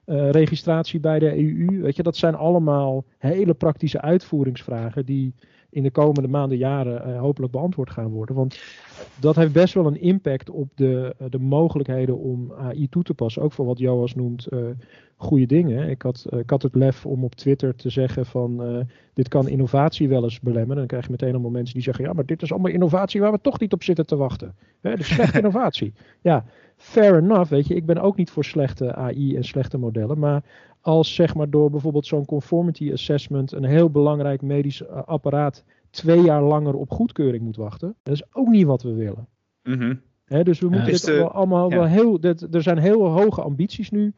uh, registratie bij de EU? Weet je, dat zijn allemaal hele praktische uitvoeringsvragen die in de komende maanden, jaren uh, hopelijk beantwoord gaan worden. Want dat heeft best wel een impact op de, uh, de mogelijkheden om AI toe te passen. Ook voor wat Joas noemt uh, goede dingen. Ik had, ik had het lef om op Twitter te zeggen van dit kan innovatie wel eens belemmeren. Dan krijg je meteen allemaal mensen die zeggen ja, maar dit is allemaal innovatie waar we toch niet op zitten te wachten. Hè, dus slechte innovatie. Ja, fair enough, weet je. Ik ben ook niet voor slechte AI en slechte modellen. Maar als zeg maar door bijvoorbeeld zo'n conformity assessment een heel belangrijk medisch eh, apparaat twee jaar langer op goedkeuring moet wachten. Dat is ook niet wat we willen. Mm dus we moeten het uh, allemaal ja. wel heel. Dat, er zijn heel hoge ambities nu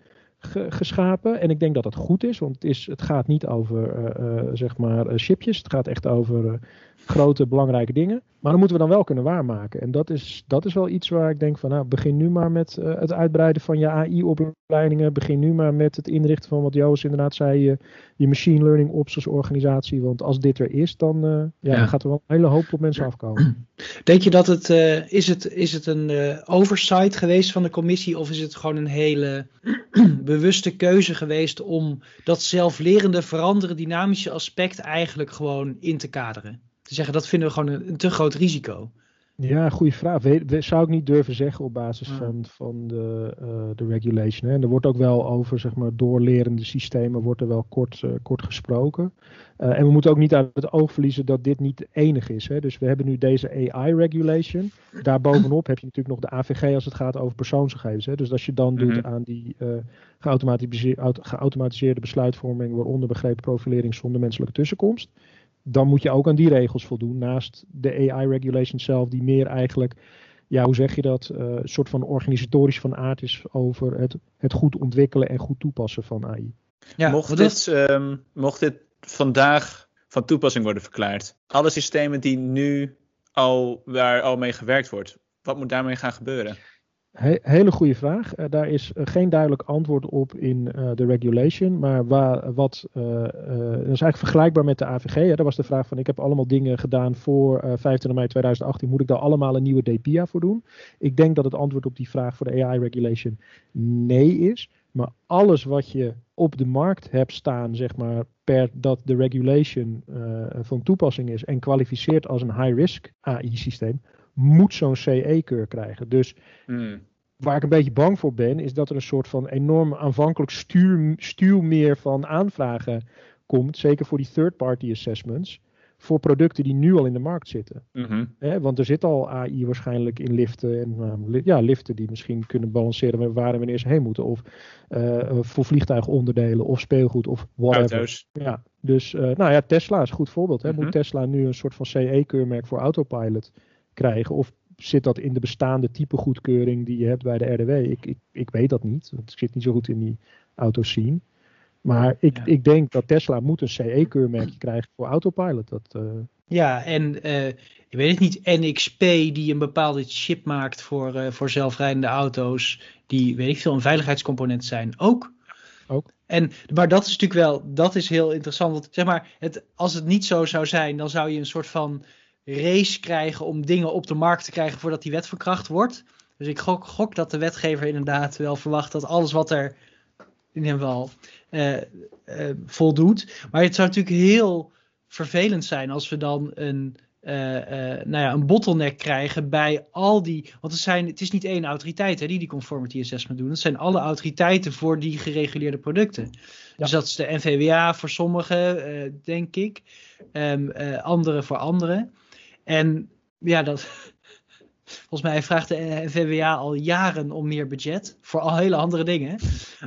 geschapen. En ik denk dat dat goed is, want het, is, het gaat niet over uh, uh, zeg maar chipjes. Het gaat echt over grote belangrijke dingen. Maar dan moeten we dan wel kunnen waarmaken. En dat is, dat is wel iets waar ik denk van, nou, begin nu maar met uh, het uitbreiden van je AI-opleidingen. Begin nu maar met het inrichten van wat Joost inderdaad zei, je, je machine learning ops als organisatie. Want als dit er is, dan, uh, ja, ja. gaat er wel een hele hoop op mensen afkomen. Denk je dat het, uh, is het, is het een oversight geweest van de commissie of is het gewoon een hele bewuste keuze geweest om dat zelflerende, veranderen, dynamische aspect eigenlijk gewoon in te kaderen? Te zeggen, dat vinden we gewoon een, een te groot risico. Ja, goede vraag. We, zou ik niet durven zeggen op basis van, van de, uh, de regulation. Hè. En er wordt ook wel over, zeg maar, doorlerende systemen wordt er wel kort, uh, kort gesproken. Uh, en we moeten ook niet uit het oog verliezen dat dit niet enig is. Hè. Dus we hebben nu deze AI-regulation. Daarbovenop heb je natuurlijk nog de AVG als het gaat over persoonsgegevens. Hè. Dus als je dan mm -hmm. doet mhm. aan die geautomatiseerde, geautomatiseerde besluitvorming, waaronder begrepen profilering zonder menselijke tussenkomst dan moet je ook aan die regels voldoen. Naast de AI-regulation zelf, die meer eigenlijk, ja, hoe zeg je dat, uh, een soort van organisatorisch van aard is over het, het goed ontwikkelen en goed toepassen van AI. Ja, mocht, dit, um, mocht dit vandaag van toepassing worden verklaard, alle systemen die nu al, waar al mee gewerkt wordt, wat moet daarmee gaan gebeuren? Hele goede vraag. Uh, daar is uh, geen duidelijk antwoord op in uh, de regulation. Maar waar, wat, dat is eigenlijk vergelijkbaar met de AVG. Hè. Dat was de vraag van ik heb allemaal dingen gedaan voor 25 mei 2018. Moet ik daar allemaal een nieuwe DPIA voor doen? Ik denk dat het antwoord op die vraag voor de AI regulation nee is. Maar alles wat je op de markt hebt staan, zeg maar, per dat de regulation van toepassing is en kwalificeert als een high-risk AI-systeem, moet zo'n CE-keur krijgen. Dus hmm. waar ik een beetje bang voor ben, is dat er een soort van enorm aanvankelijk stuur, stuurmeer van aanvragen komt. Zeker voor die third-party assessments. Voor producten die nu al in de markt zitten. Mhm. want er zit al AI waarschijnlijk in liften. En uh, ja, liften die misschien kunnen balanceren waar en wanneer ze heen moeten. Of uh, voor vliegtuigonderdelen of speelgoed of whatever. Auto's. Ja, dus uh, nou ja, Tesla is een goed voorbeeld. Hè. Moet mhm. Tesla nu een soort van CE-keurmerk voor autopilot krijgen? Of zit dat in de bestaande type goedkeuring die je hebt bij de RDW? Ik, ik, ik weet dat niet, want ik zit niet zo goed in die autoscene. Maar ik, ik denk dat Tesla moet een CE-keurmerkje krijgen voor autopilot. Dat, uh... Ja, en uh, ik weet het niet, NXP die een bepaalde chip maakt voor, uh, voor zelfrijdende auto's, die weet ik veel, een veiligheidscomponent zijn, ook. Ook. En, maar dat is natuurlijk wel, dat is heel interessant. Want zeg maar, het, als het niet zo zou zijn, dan zou je een soort van race krijgen om dingen op de markt te krijgen voordat die wet verkracht wordt. Dus ik gok, gok dat de wetgever inderdaad wel verwacht dat alles wat er in ieder geval uh, uh, voldoet. Maar het zou natuurlijk heel vervelend zijn als we dan een, uh, nou ja, een bottleneck krijgen bij al die. Want het, zijn, het is niet één autoriteit hè, die die conformity assessment doen. Het zijn alle autoriteiten voor die gereguleerde producten. Ja. Dus dat is de NVWA voor sommigen, denk ik. Um, andere voor anderen. En ja, dat, volgens mij vraagt de NVWA al jaren om meer budget voor al hele andere dingen.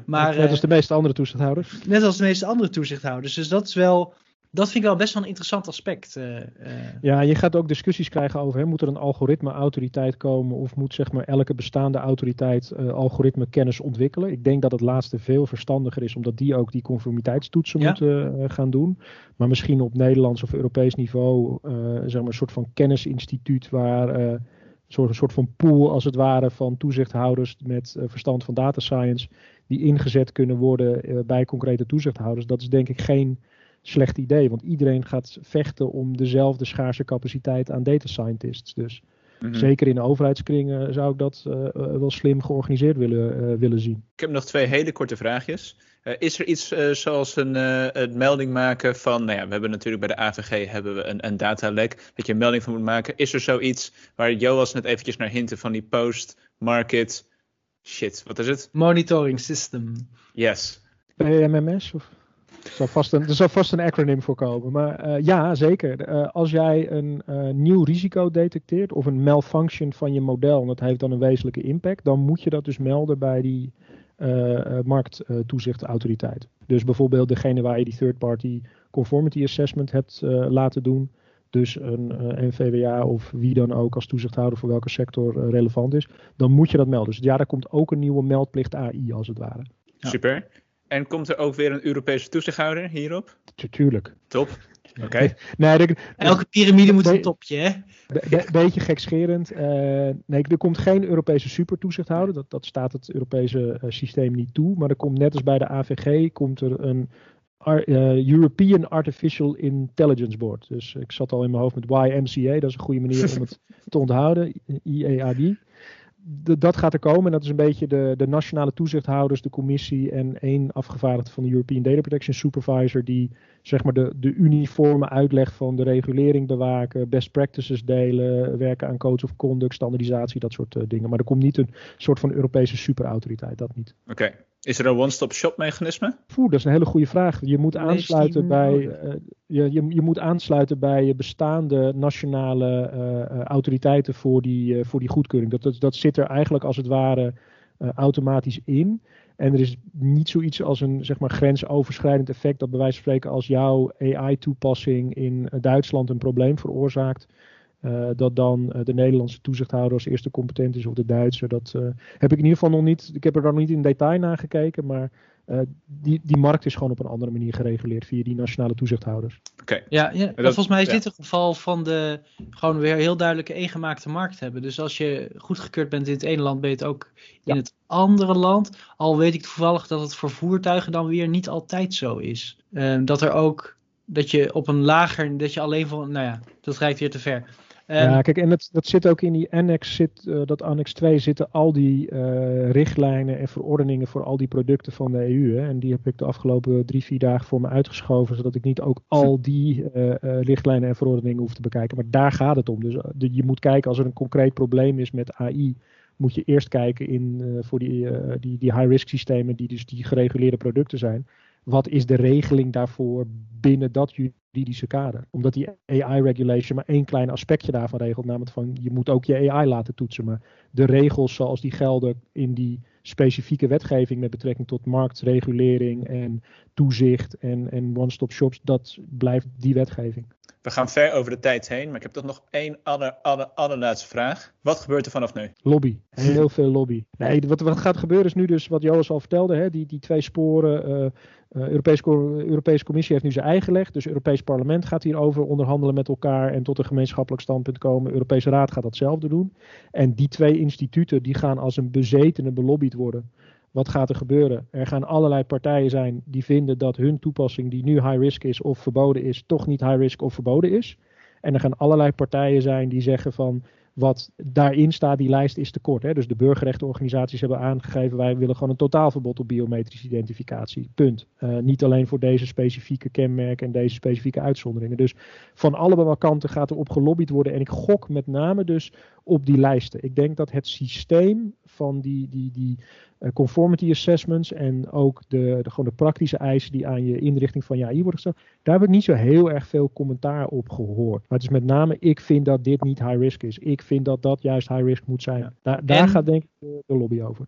Maar, net als de meeste andere toezichthouders. Net als de meeste andere toezichthouders. Dus dat is wel, dat vind ik wel best wel een interessant aspect. Uh, Ja, je gaat ook discussies krijgen over, hè, moet er een algoritme-autoriteit komen of moet zeg maar elke bestaande autoriteit uh, algoritme-kennis ontwikkelen? Ik denk dat het laatste veel verstandiger is, omdat die ook die conformiteitstoetsen ja. moeten uh, gaan doen. Maar misschien op Nederlands of Europees niveau, zeg maar een soort van kennisinstituut waar een soort, een soort van pool als het ware van toezichthouders met verstand van data science, die ingezet kunnen worden bij concrete toezichthouders. Dat is denk ik geen slecht idee. Want iedereen gaat vechten om dezelfde schaarse capaciteit aan data scientists. Dus mm-hmm. zeker in de overheidskringen zou ik dat uh, wel slim georganiseerd willen, uh, willen zien. Ik heb nog twee hele korte vraagjes. Uh, is er iets zoals een, een, melding maken van, nou ja, we hebben natuurlijk bij de AVG hebben we een, een datalek, dat je een melding van moet maken. Is er zoiets waar Joas net eventjes naar hinten van die post-market shit, wat is het? Monitoring system. Yes. PMMS of? Er zal vast een, er zal vast een acronym voor komen. Maar uh, ja, zeker. Uh, als jij een uh, nieuw risico detecteert of een malfunction van je model, en dat heeft dan een wezenlijke impact, dan moet je dat dus melden bij die markttoezichtautoriteit. Dus bijvoorbeeld degene waar je die third-party conformity assessment hebt laten doen. Dus een NVWA of wie dan ook als toezichthouder voor welke sector relevant is. Dan moet je dat melden. Dus ja, daar komt ook een nieuwe meldplicht AI als het ware. Super. En komt er ook weer een Europese toezichthouder hierop? Tuurlijk. Top. Oké. nee, Elke piramide moet een topje, hè? Be beetje gekscherend. Uh, nee, er komt geen Europese supertoezichthouder. Dat, dat staat het Europese uh, systeem niet toe. Maar er komt net als bij de AVG komt er een uh, European Artificial Intelligence Board. Dus ik zat al in mijn hoofd met YMCA. Dat is een goede manier om het te onthouden. IEAD. Dat gaat er komen. En dat is een beetje de, de nationale toezichthouders, de commissie en één afgevaardigde van de European Data Protection Supervisor. Die zeg maar de, de uniforme uitleg van de regulering bewaken, best practices delen, werken aan codes of conduct, standaardisatie, dat soort uh, dingen. Maar er komt niet een soort van Europese superautoriteit, dat niet. Oké. Is er een one-stop-shop mechanisme? Poeh, dat is een hele goede vraag. Je moet aansluiten bij, uh, je, je, je, moet aansluiten bij bestaande nationale uh, autoriteiten voor die, uh, voor die goedkeuring. Dat, dat, dat zit er eigenlijk als het ware automatisch in. En er is niet zoiets als een zeg maar, grensoverschrijdend effect dat bij wijze van spreken als jouw AI-toepassing in Duitsland een probleem veroorzaakt. Uh, dat dan uh, de Nederlandse toezichthouder als eerste competent is of de Duitse. Dat uh, heb ik in ieder geval nog niet. Ik heb er dan niet in detail naar gekeken. Maar die, die markt is gewoon op een andere manier gereguleerd via die nationale toezichthouders. Oké. Ja, ja dat, volgens mij is dit het geval van de gewoon weer heel duidelijke eengemaakte markt hebben. Dus als je goedgekeurd bent in het ene land, ben je het ook in ja. het andere land. Al weet ik toevallig dat het voor voertuigen dan weer niet altijd zo is. Ehm, dat er ook dat je op een lager, dat je alleen van, nou ja, dat rijdt weer te ver. Ja, kijk, en dat, dat zit ook in die annex, zit, uh, dat annex 2 zitten al die uh, richtlijnen en verordeningen voor al die producten van de EU. Hè, en die heb ik de afgelopen drie, vier dagen voor me uitgeschoven, zodat ik niet ook al die uh, richtlijnen en verordeningen hoef te bekijken. Maar daar gaat het om. Dus je moet kijken als er een concreet probleem is met AI, moet je eerst kijken in, voor die, die, die high-risk systemen, die dus die gereguleerde producten zijn. Wat is de regeling daarvoor binnen dat juridische kader? Omdat die AI-regulation maar één klein aspectje daarvan regelt, namelijk van je moet ook je AI laten toetsen. Maar de regels zoals die gelden in die specifieke wetgeving met betrekking tot marktregulering en toezicht en, en one-stop shops, dat blijft die wetgeving. We gaan ver over de tijd heen, maar ik heb toch nog één aller, aller, allerlaatste vraag. Wat gebeurt er vanaf nu? Lobby. Heel veel lobby. Nee, wat, wat gaat gebeuren is nu dus wat Joas al vertelde. Hè, die, die twee sporen. Uh, uh, Europese, Europese Commissie heeft nu zijn eigen gelegd. Dus het Europees Parlement gaat hierover onderhandelen met elkaar en tot een gemeenschappelijk standpunt komen. De Europese Raad gaat datzelfde doen. En die twee instituten die gaan als een bezetene belobbyd worden. Wat gaat er gebeuren? Er gaan allerlei partijen zijn die vinden dat hun toepassing, die nu high risk is of verboden is, toch niet high risk of verboden is. En er gaan allerlei partijen zijn die zeggen van wat daarin staat, die lijst is te kort. Hè? Dus de burgerrechtenorganisaties hebben aangegeven, wij willen gewoon een totaalverbod op biometrische identificatie. Punt. Uh, niet alleen voor deze specifieke kenmerken en deze specifieke uitzonderingen. Dus van allebei kanten gaat er op gelobbyd worden. En ik gok met name dus op die lijsten. Ik denk dat het systeem van die, die, die uh, conformity assessments en ook de, de, gewoon de praktische eisen die aan je inrichting van je AI worden gesteld, daar heb ik niet zo heel erg veel commentaar op gehoord. Maar het is met name, ik vind dat dit niet high risk is. Ik vind dat dat juist high risk moet zijn. Ja. Daar, daar en, gaat denk ik de, de lobby over.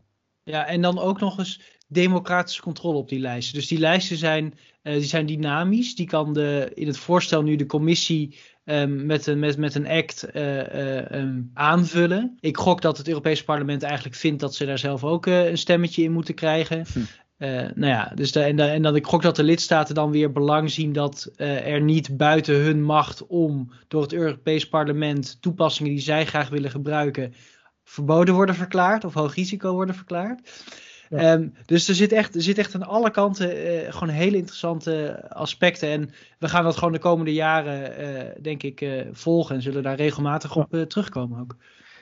Ja, en dan ook nog eens democratische controle op die lijsten. Dus die lijsten zijn, uh, die zijn dynamisch. Die kan de, in het voorstel nu de commissie um, met, een, met, met een act uh, uh, um, aanvullen. Ik gok dat het Europese parlement eigenlijk vindt dat ze daar zelf ook een stemmetje in moeten krijgen. Hm. nou ja, dus de, en, de, en dan ik gok dat de lidstaten dan weer belang zien dat er niet buiten hun macht om door het Europees parlement toepassingen die zij graag willen gebruiken verboden worden verklaard of hoog risico worden verklaard. Ja. Um, dus er zit, echt, er zit echt aan alle kanten uh, gewoon hele interessante aspecten. En we gaan dat gewoon de komende jaren, uh, denk ik, uh, volgen. En zullen daar regelmatig op terugkomen ook.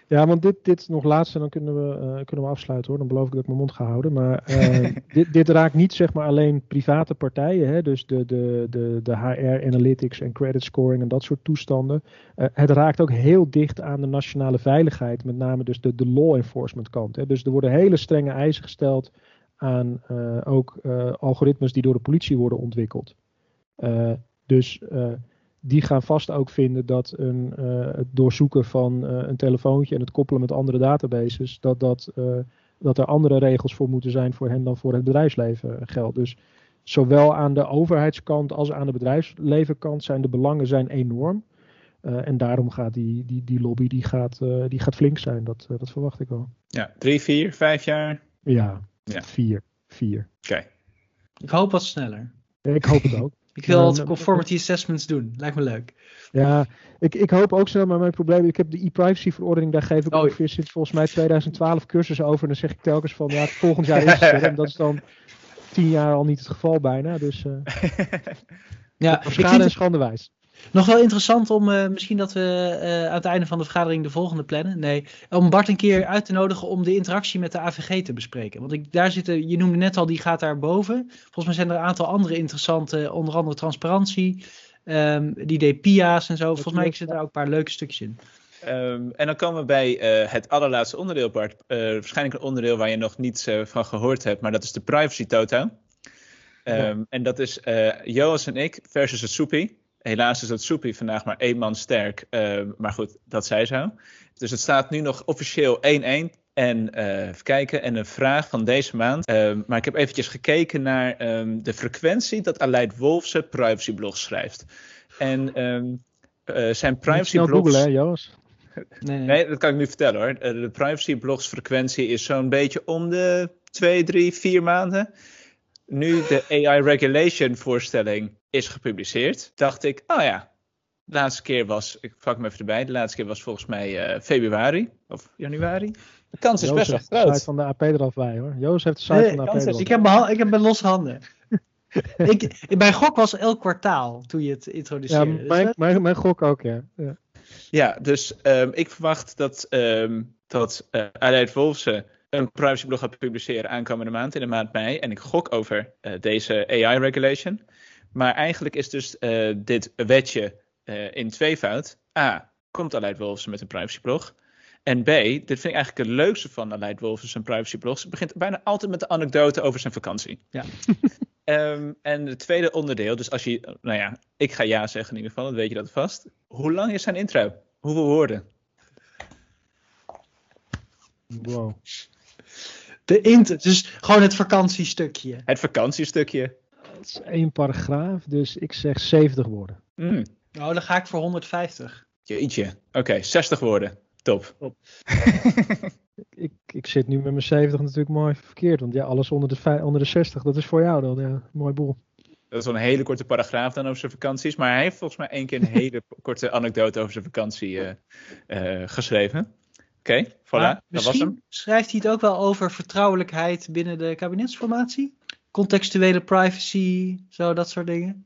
Ja, want dit, dit nog laatste, dan kunnen we, uh, kunnen we afsluiten hoor. Dan beloof ik dat ik mijn mond ga houden. Maar uh, dit, dit, raakt niet zeg maar alleen private partijen. Hè? Dus de, de, de, de HR analytics en credit scoring en dat soort toestanden. Uh, het raakt ook heel dicht aan de nationale veiligheid. Met name dus de, de law enforcement kant. Hè? Dus er worden hele strenge eisen gesteld aan ook algoritmes die door de politie worden ontwikkeld. dus die gaan vast ook vinden dat een, uh, het doorzoeken van uh, een telefoontje en het koppelen met andere databases, dat, dat, uh, dat er andere regels voor moeten zijn voor hen dan voor het bedrijfsleven geldt. Dus zowel aan de overheidskant als aan de bedrijfslevenkant zijn de belangen zijn enorm. en daarom gaat die, die, die lobby die gaat, die gaat flink zijn, dat, dat verwacht ik wel. Ja, drie, vier, vijf jaar? Ja, ja. vier. vier. Oké. Okay. Ik hoop wat sneller. Ik hoop het ook. Ik wil altijd conformity assessments doen. Lijkt me leuk. Ja, ik, ik hoop ook zo, maar mijn probleem, ik heb de e-privacy verordening, daar geef ik oh, ongeveer sinds volgens mij 2012 cursussen over. En dan zeg ik telkens van, ja, volgend jaar is het En dat is dan tien jaar al niet het geval bijna. Dus uh, ja, schade en schande wijs. Nog wel interessant om uh, misschien dat we uh, aan het einde van de vergadering de volgende plannen. Nee, om Bart een keer uit te nodigen om de interactie met de AVG te bespreken. Want ik, daar zitten, je noemde net al, die gaat daar boven. Volgens mij zijn er een aantal andere interessante, onder andere transparantie. Um, die deed PIA's en zo. Volgens mij zitten daar ook een paar leuke stukjes in. Um, en dan komen we bij uh, het allerlaatste onderdeel, Bart. waarschijnlijk een onderdeel waar je nog niets van gehoord hebt, maar dat is de privacy toto. Um, ja. En dat is Joas en ik versus het soepie. Helaas is het Soepie vandaag maar één man sterk. Uh, maar goed, dat zij zo. Dus het staat nu nog officieel 1-1. En uh, even kijken, en een vraag van deze maand. Uh, maar ik heb eventjes gekeken naar um, de frequentie dat Aleid Wolfse privacyblogs schrijft. En um, zijn privacyblogs... Google, hè, Joost? Nee, nee, dat kan ik nu vertellen hoor. De privacyblogs frequentie is zo'n beetje om de 2, 3, 4 maanden. Nu de AI regulation voorstelling is gepubliceerd, dacht ik, oh ja, de laatste keer was, ik pak hem even erbij, de laatste keer was volgens mij uh, februari of januari. De kans is best wel groot. de site van de AP eraf bij hoor. Joost heeft de site nee, van de AP eraf. Ik heb, mijn, ik heb mijn losse handen. ik, mijn gok was elk kwartaal toen je het introduceerde. Ja, mijn, mijn, mijn gok ook, ja. Ja, ja dus um, ik verwacht dat, um, dat uh, Aleid Wolfsen een privacyblog gaat publiceren aankomende maand, in de maand mei. En ik gok over uh, deze AI-regulation. Maar eigenlijk is dus uh, dit wetje uh, in tweevoud. A. Komt Aleid Wolfsen met een privacyblog. En B. Dit vind ik eigenlijk het leukste van Aleid Wolfsen zijn privacyblogs. Het begint bijna altijd met de anekdote over zijn vakantie. Ja. um, en het tweede onderdeel, dus als je, nou ja, ik ga ja zeggen in ieder geval, dan weet je dat vast. Hoe lang is zijn intro? Hoeveel woorden? Wow. De int, dus gewoon het vakantiestukje. Het vakantiestukje. Het is één paragraaf, dus ik zeg 70 woorden. Mm. Nou, dan ga ik voor 150. Jeetje. Oké, okay, 60 woorden. Top. Top. ik, ik zit nu met mijn 70 natuurlijk mooi verkeerd. Want ja, alles onder de, onder de 60, dat is voor jou dan. Ja, mooi boel. Dat is wel een hele korte paragraaf dan over zijn vakanties. Maar hij heeft volgens mij één keer een hele korte anekdote over zijn vakantie uh, uh, geschreven. Oké, okay, voilà. Maar dat was hem. schrijft hij het ook wel over vertrouwelijkheid binnen de kabinetsformatie? Contextuele privacy, zo dat soort dingen?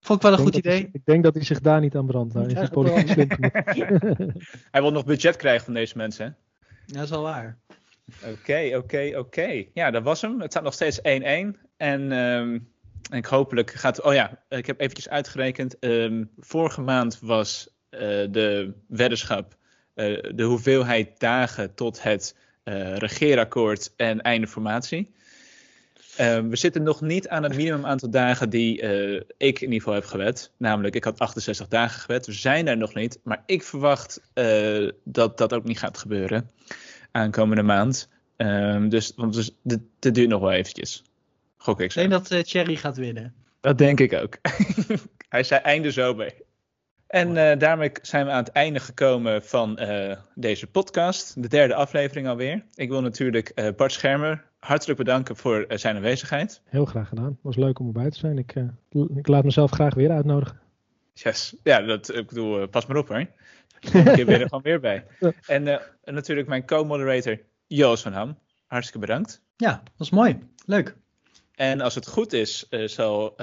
Vond ik wel een goed idee. Hij, ik denk dat hij zich daar niet aan brandt. Hij, is politiek slim hij wil nog budget krijgen van deze mensen. Hè? Ja, dat is wel waar. Oké, oké, oké. Ja, dat was hem. Het staat nog steeds 1-1. En um, ik hopelijk gaat... Oh ja, ik heb eventjes uitgerekend. Um, vorige maand was uh, de weddenschap... Uh, de hoeveelheid dagen tot het uh, regeerakkoord en einde formatie. Uh, we zitten nog niet aan het minimum aantal dagen die uh, ik in ieder geval heb gewet. Namelijk, ik had 68 dagen gewet. We zijn daar nog niet. Maar ik verwacht uh, dat dat ook niet gaat gebeuren aankomende maand. Um, dus want dus, dit, dit, duurt nog wel eventjes. Gok ik zo. Ik denk dat Thierry gaat winnen. Dat denk ik ook. Hij zei einde zomer. En uh, daarmee zijn we aan het einde gekomen van uh, deze podcast. De derde aflevering alweer. Ik wil natuurlijk uh, Bart Schermer hartelijk bedanken voor zijn aanwezigheid. Heel graag gedaan. Het was leuk om erbij te zijn. Ik, ik laat mezelf graag weer uitnodigen. Yes. Ja, dat, ik bedoel, pas maar op hoor. Ik ben er gewoon weer bij. En natuurlijk mijn co-moderator Joost van Ham. Hartstikke bedankt. Ja, dat was mooi. Leuk. En als het goed is, zal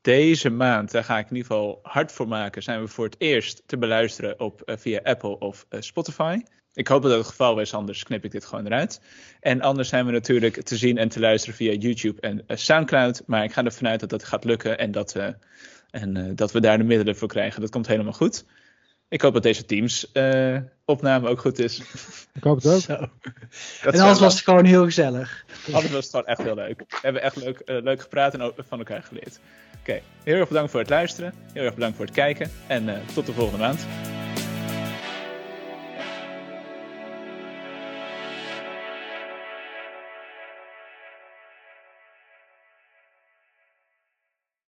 deze maand, daar ga ik in ieder geval hard voor maken, zijn we voor het eerst te beluisteren op, uh, via Apple of uh, Spotify. Ik hoop dat het geval is, anders knip ik dit gewoon eruit. En anders zijn we natuurlijk te zien en te luisteren via YouTube en uh, Soundcloud. Maar ik ga ervan uit dat dat gaat lukken en dat, we, en, dat we daar de middelen voor krijgen. Dat komt helemaal goed. Ik hoop dat deze Teams opname ook goed is. Ik hoop het ook. Zo. en anders was het gewoon heel gezellig. Anders was het gewoon echt heel leuk. We hebben echt leuk, leuk gepraat en van elkaar geleerd. Heel erg bedankt voor het luisteren. Heel erg bedankt voor het kijken. En uh, tot de volgende maand.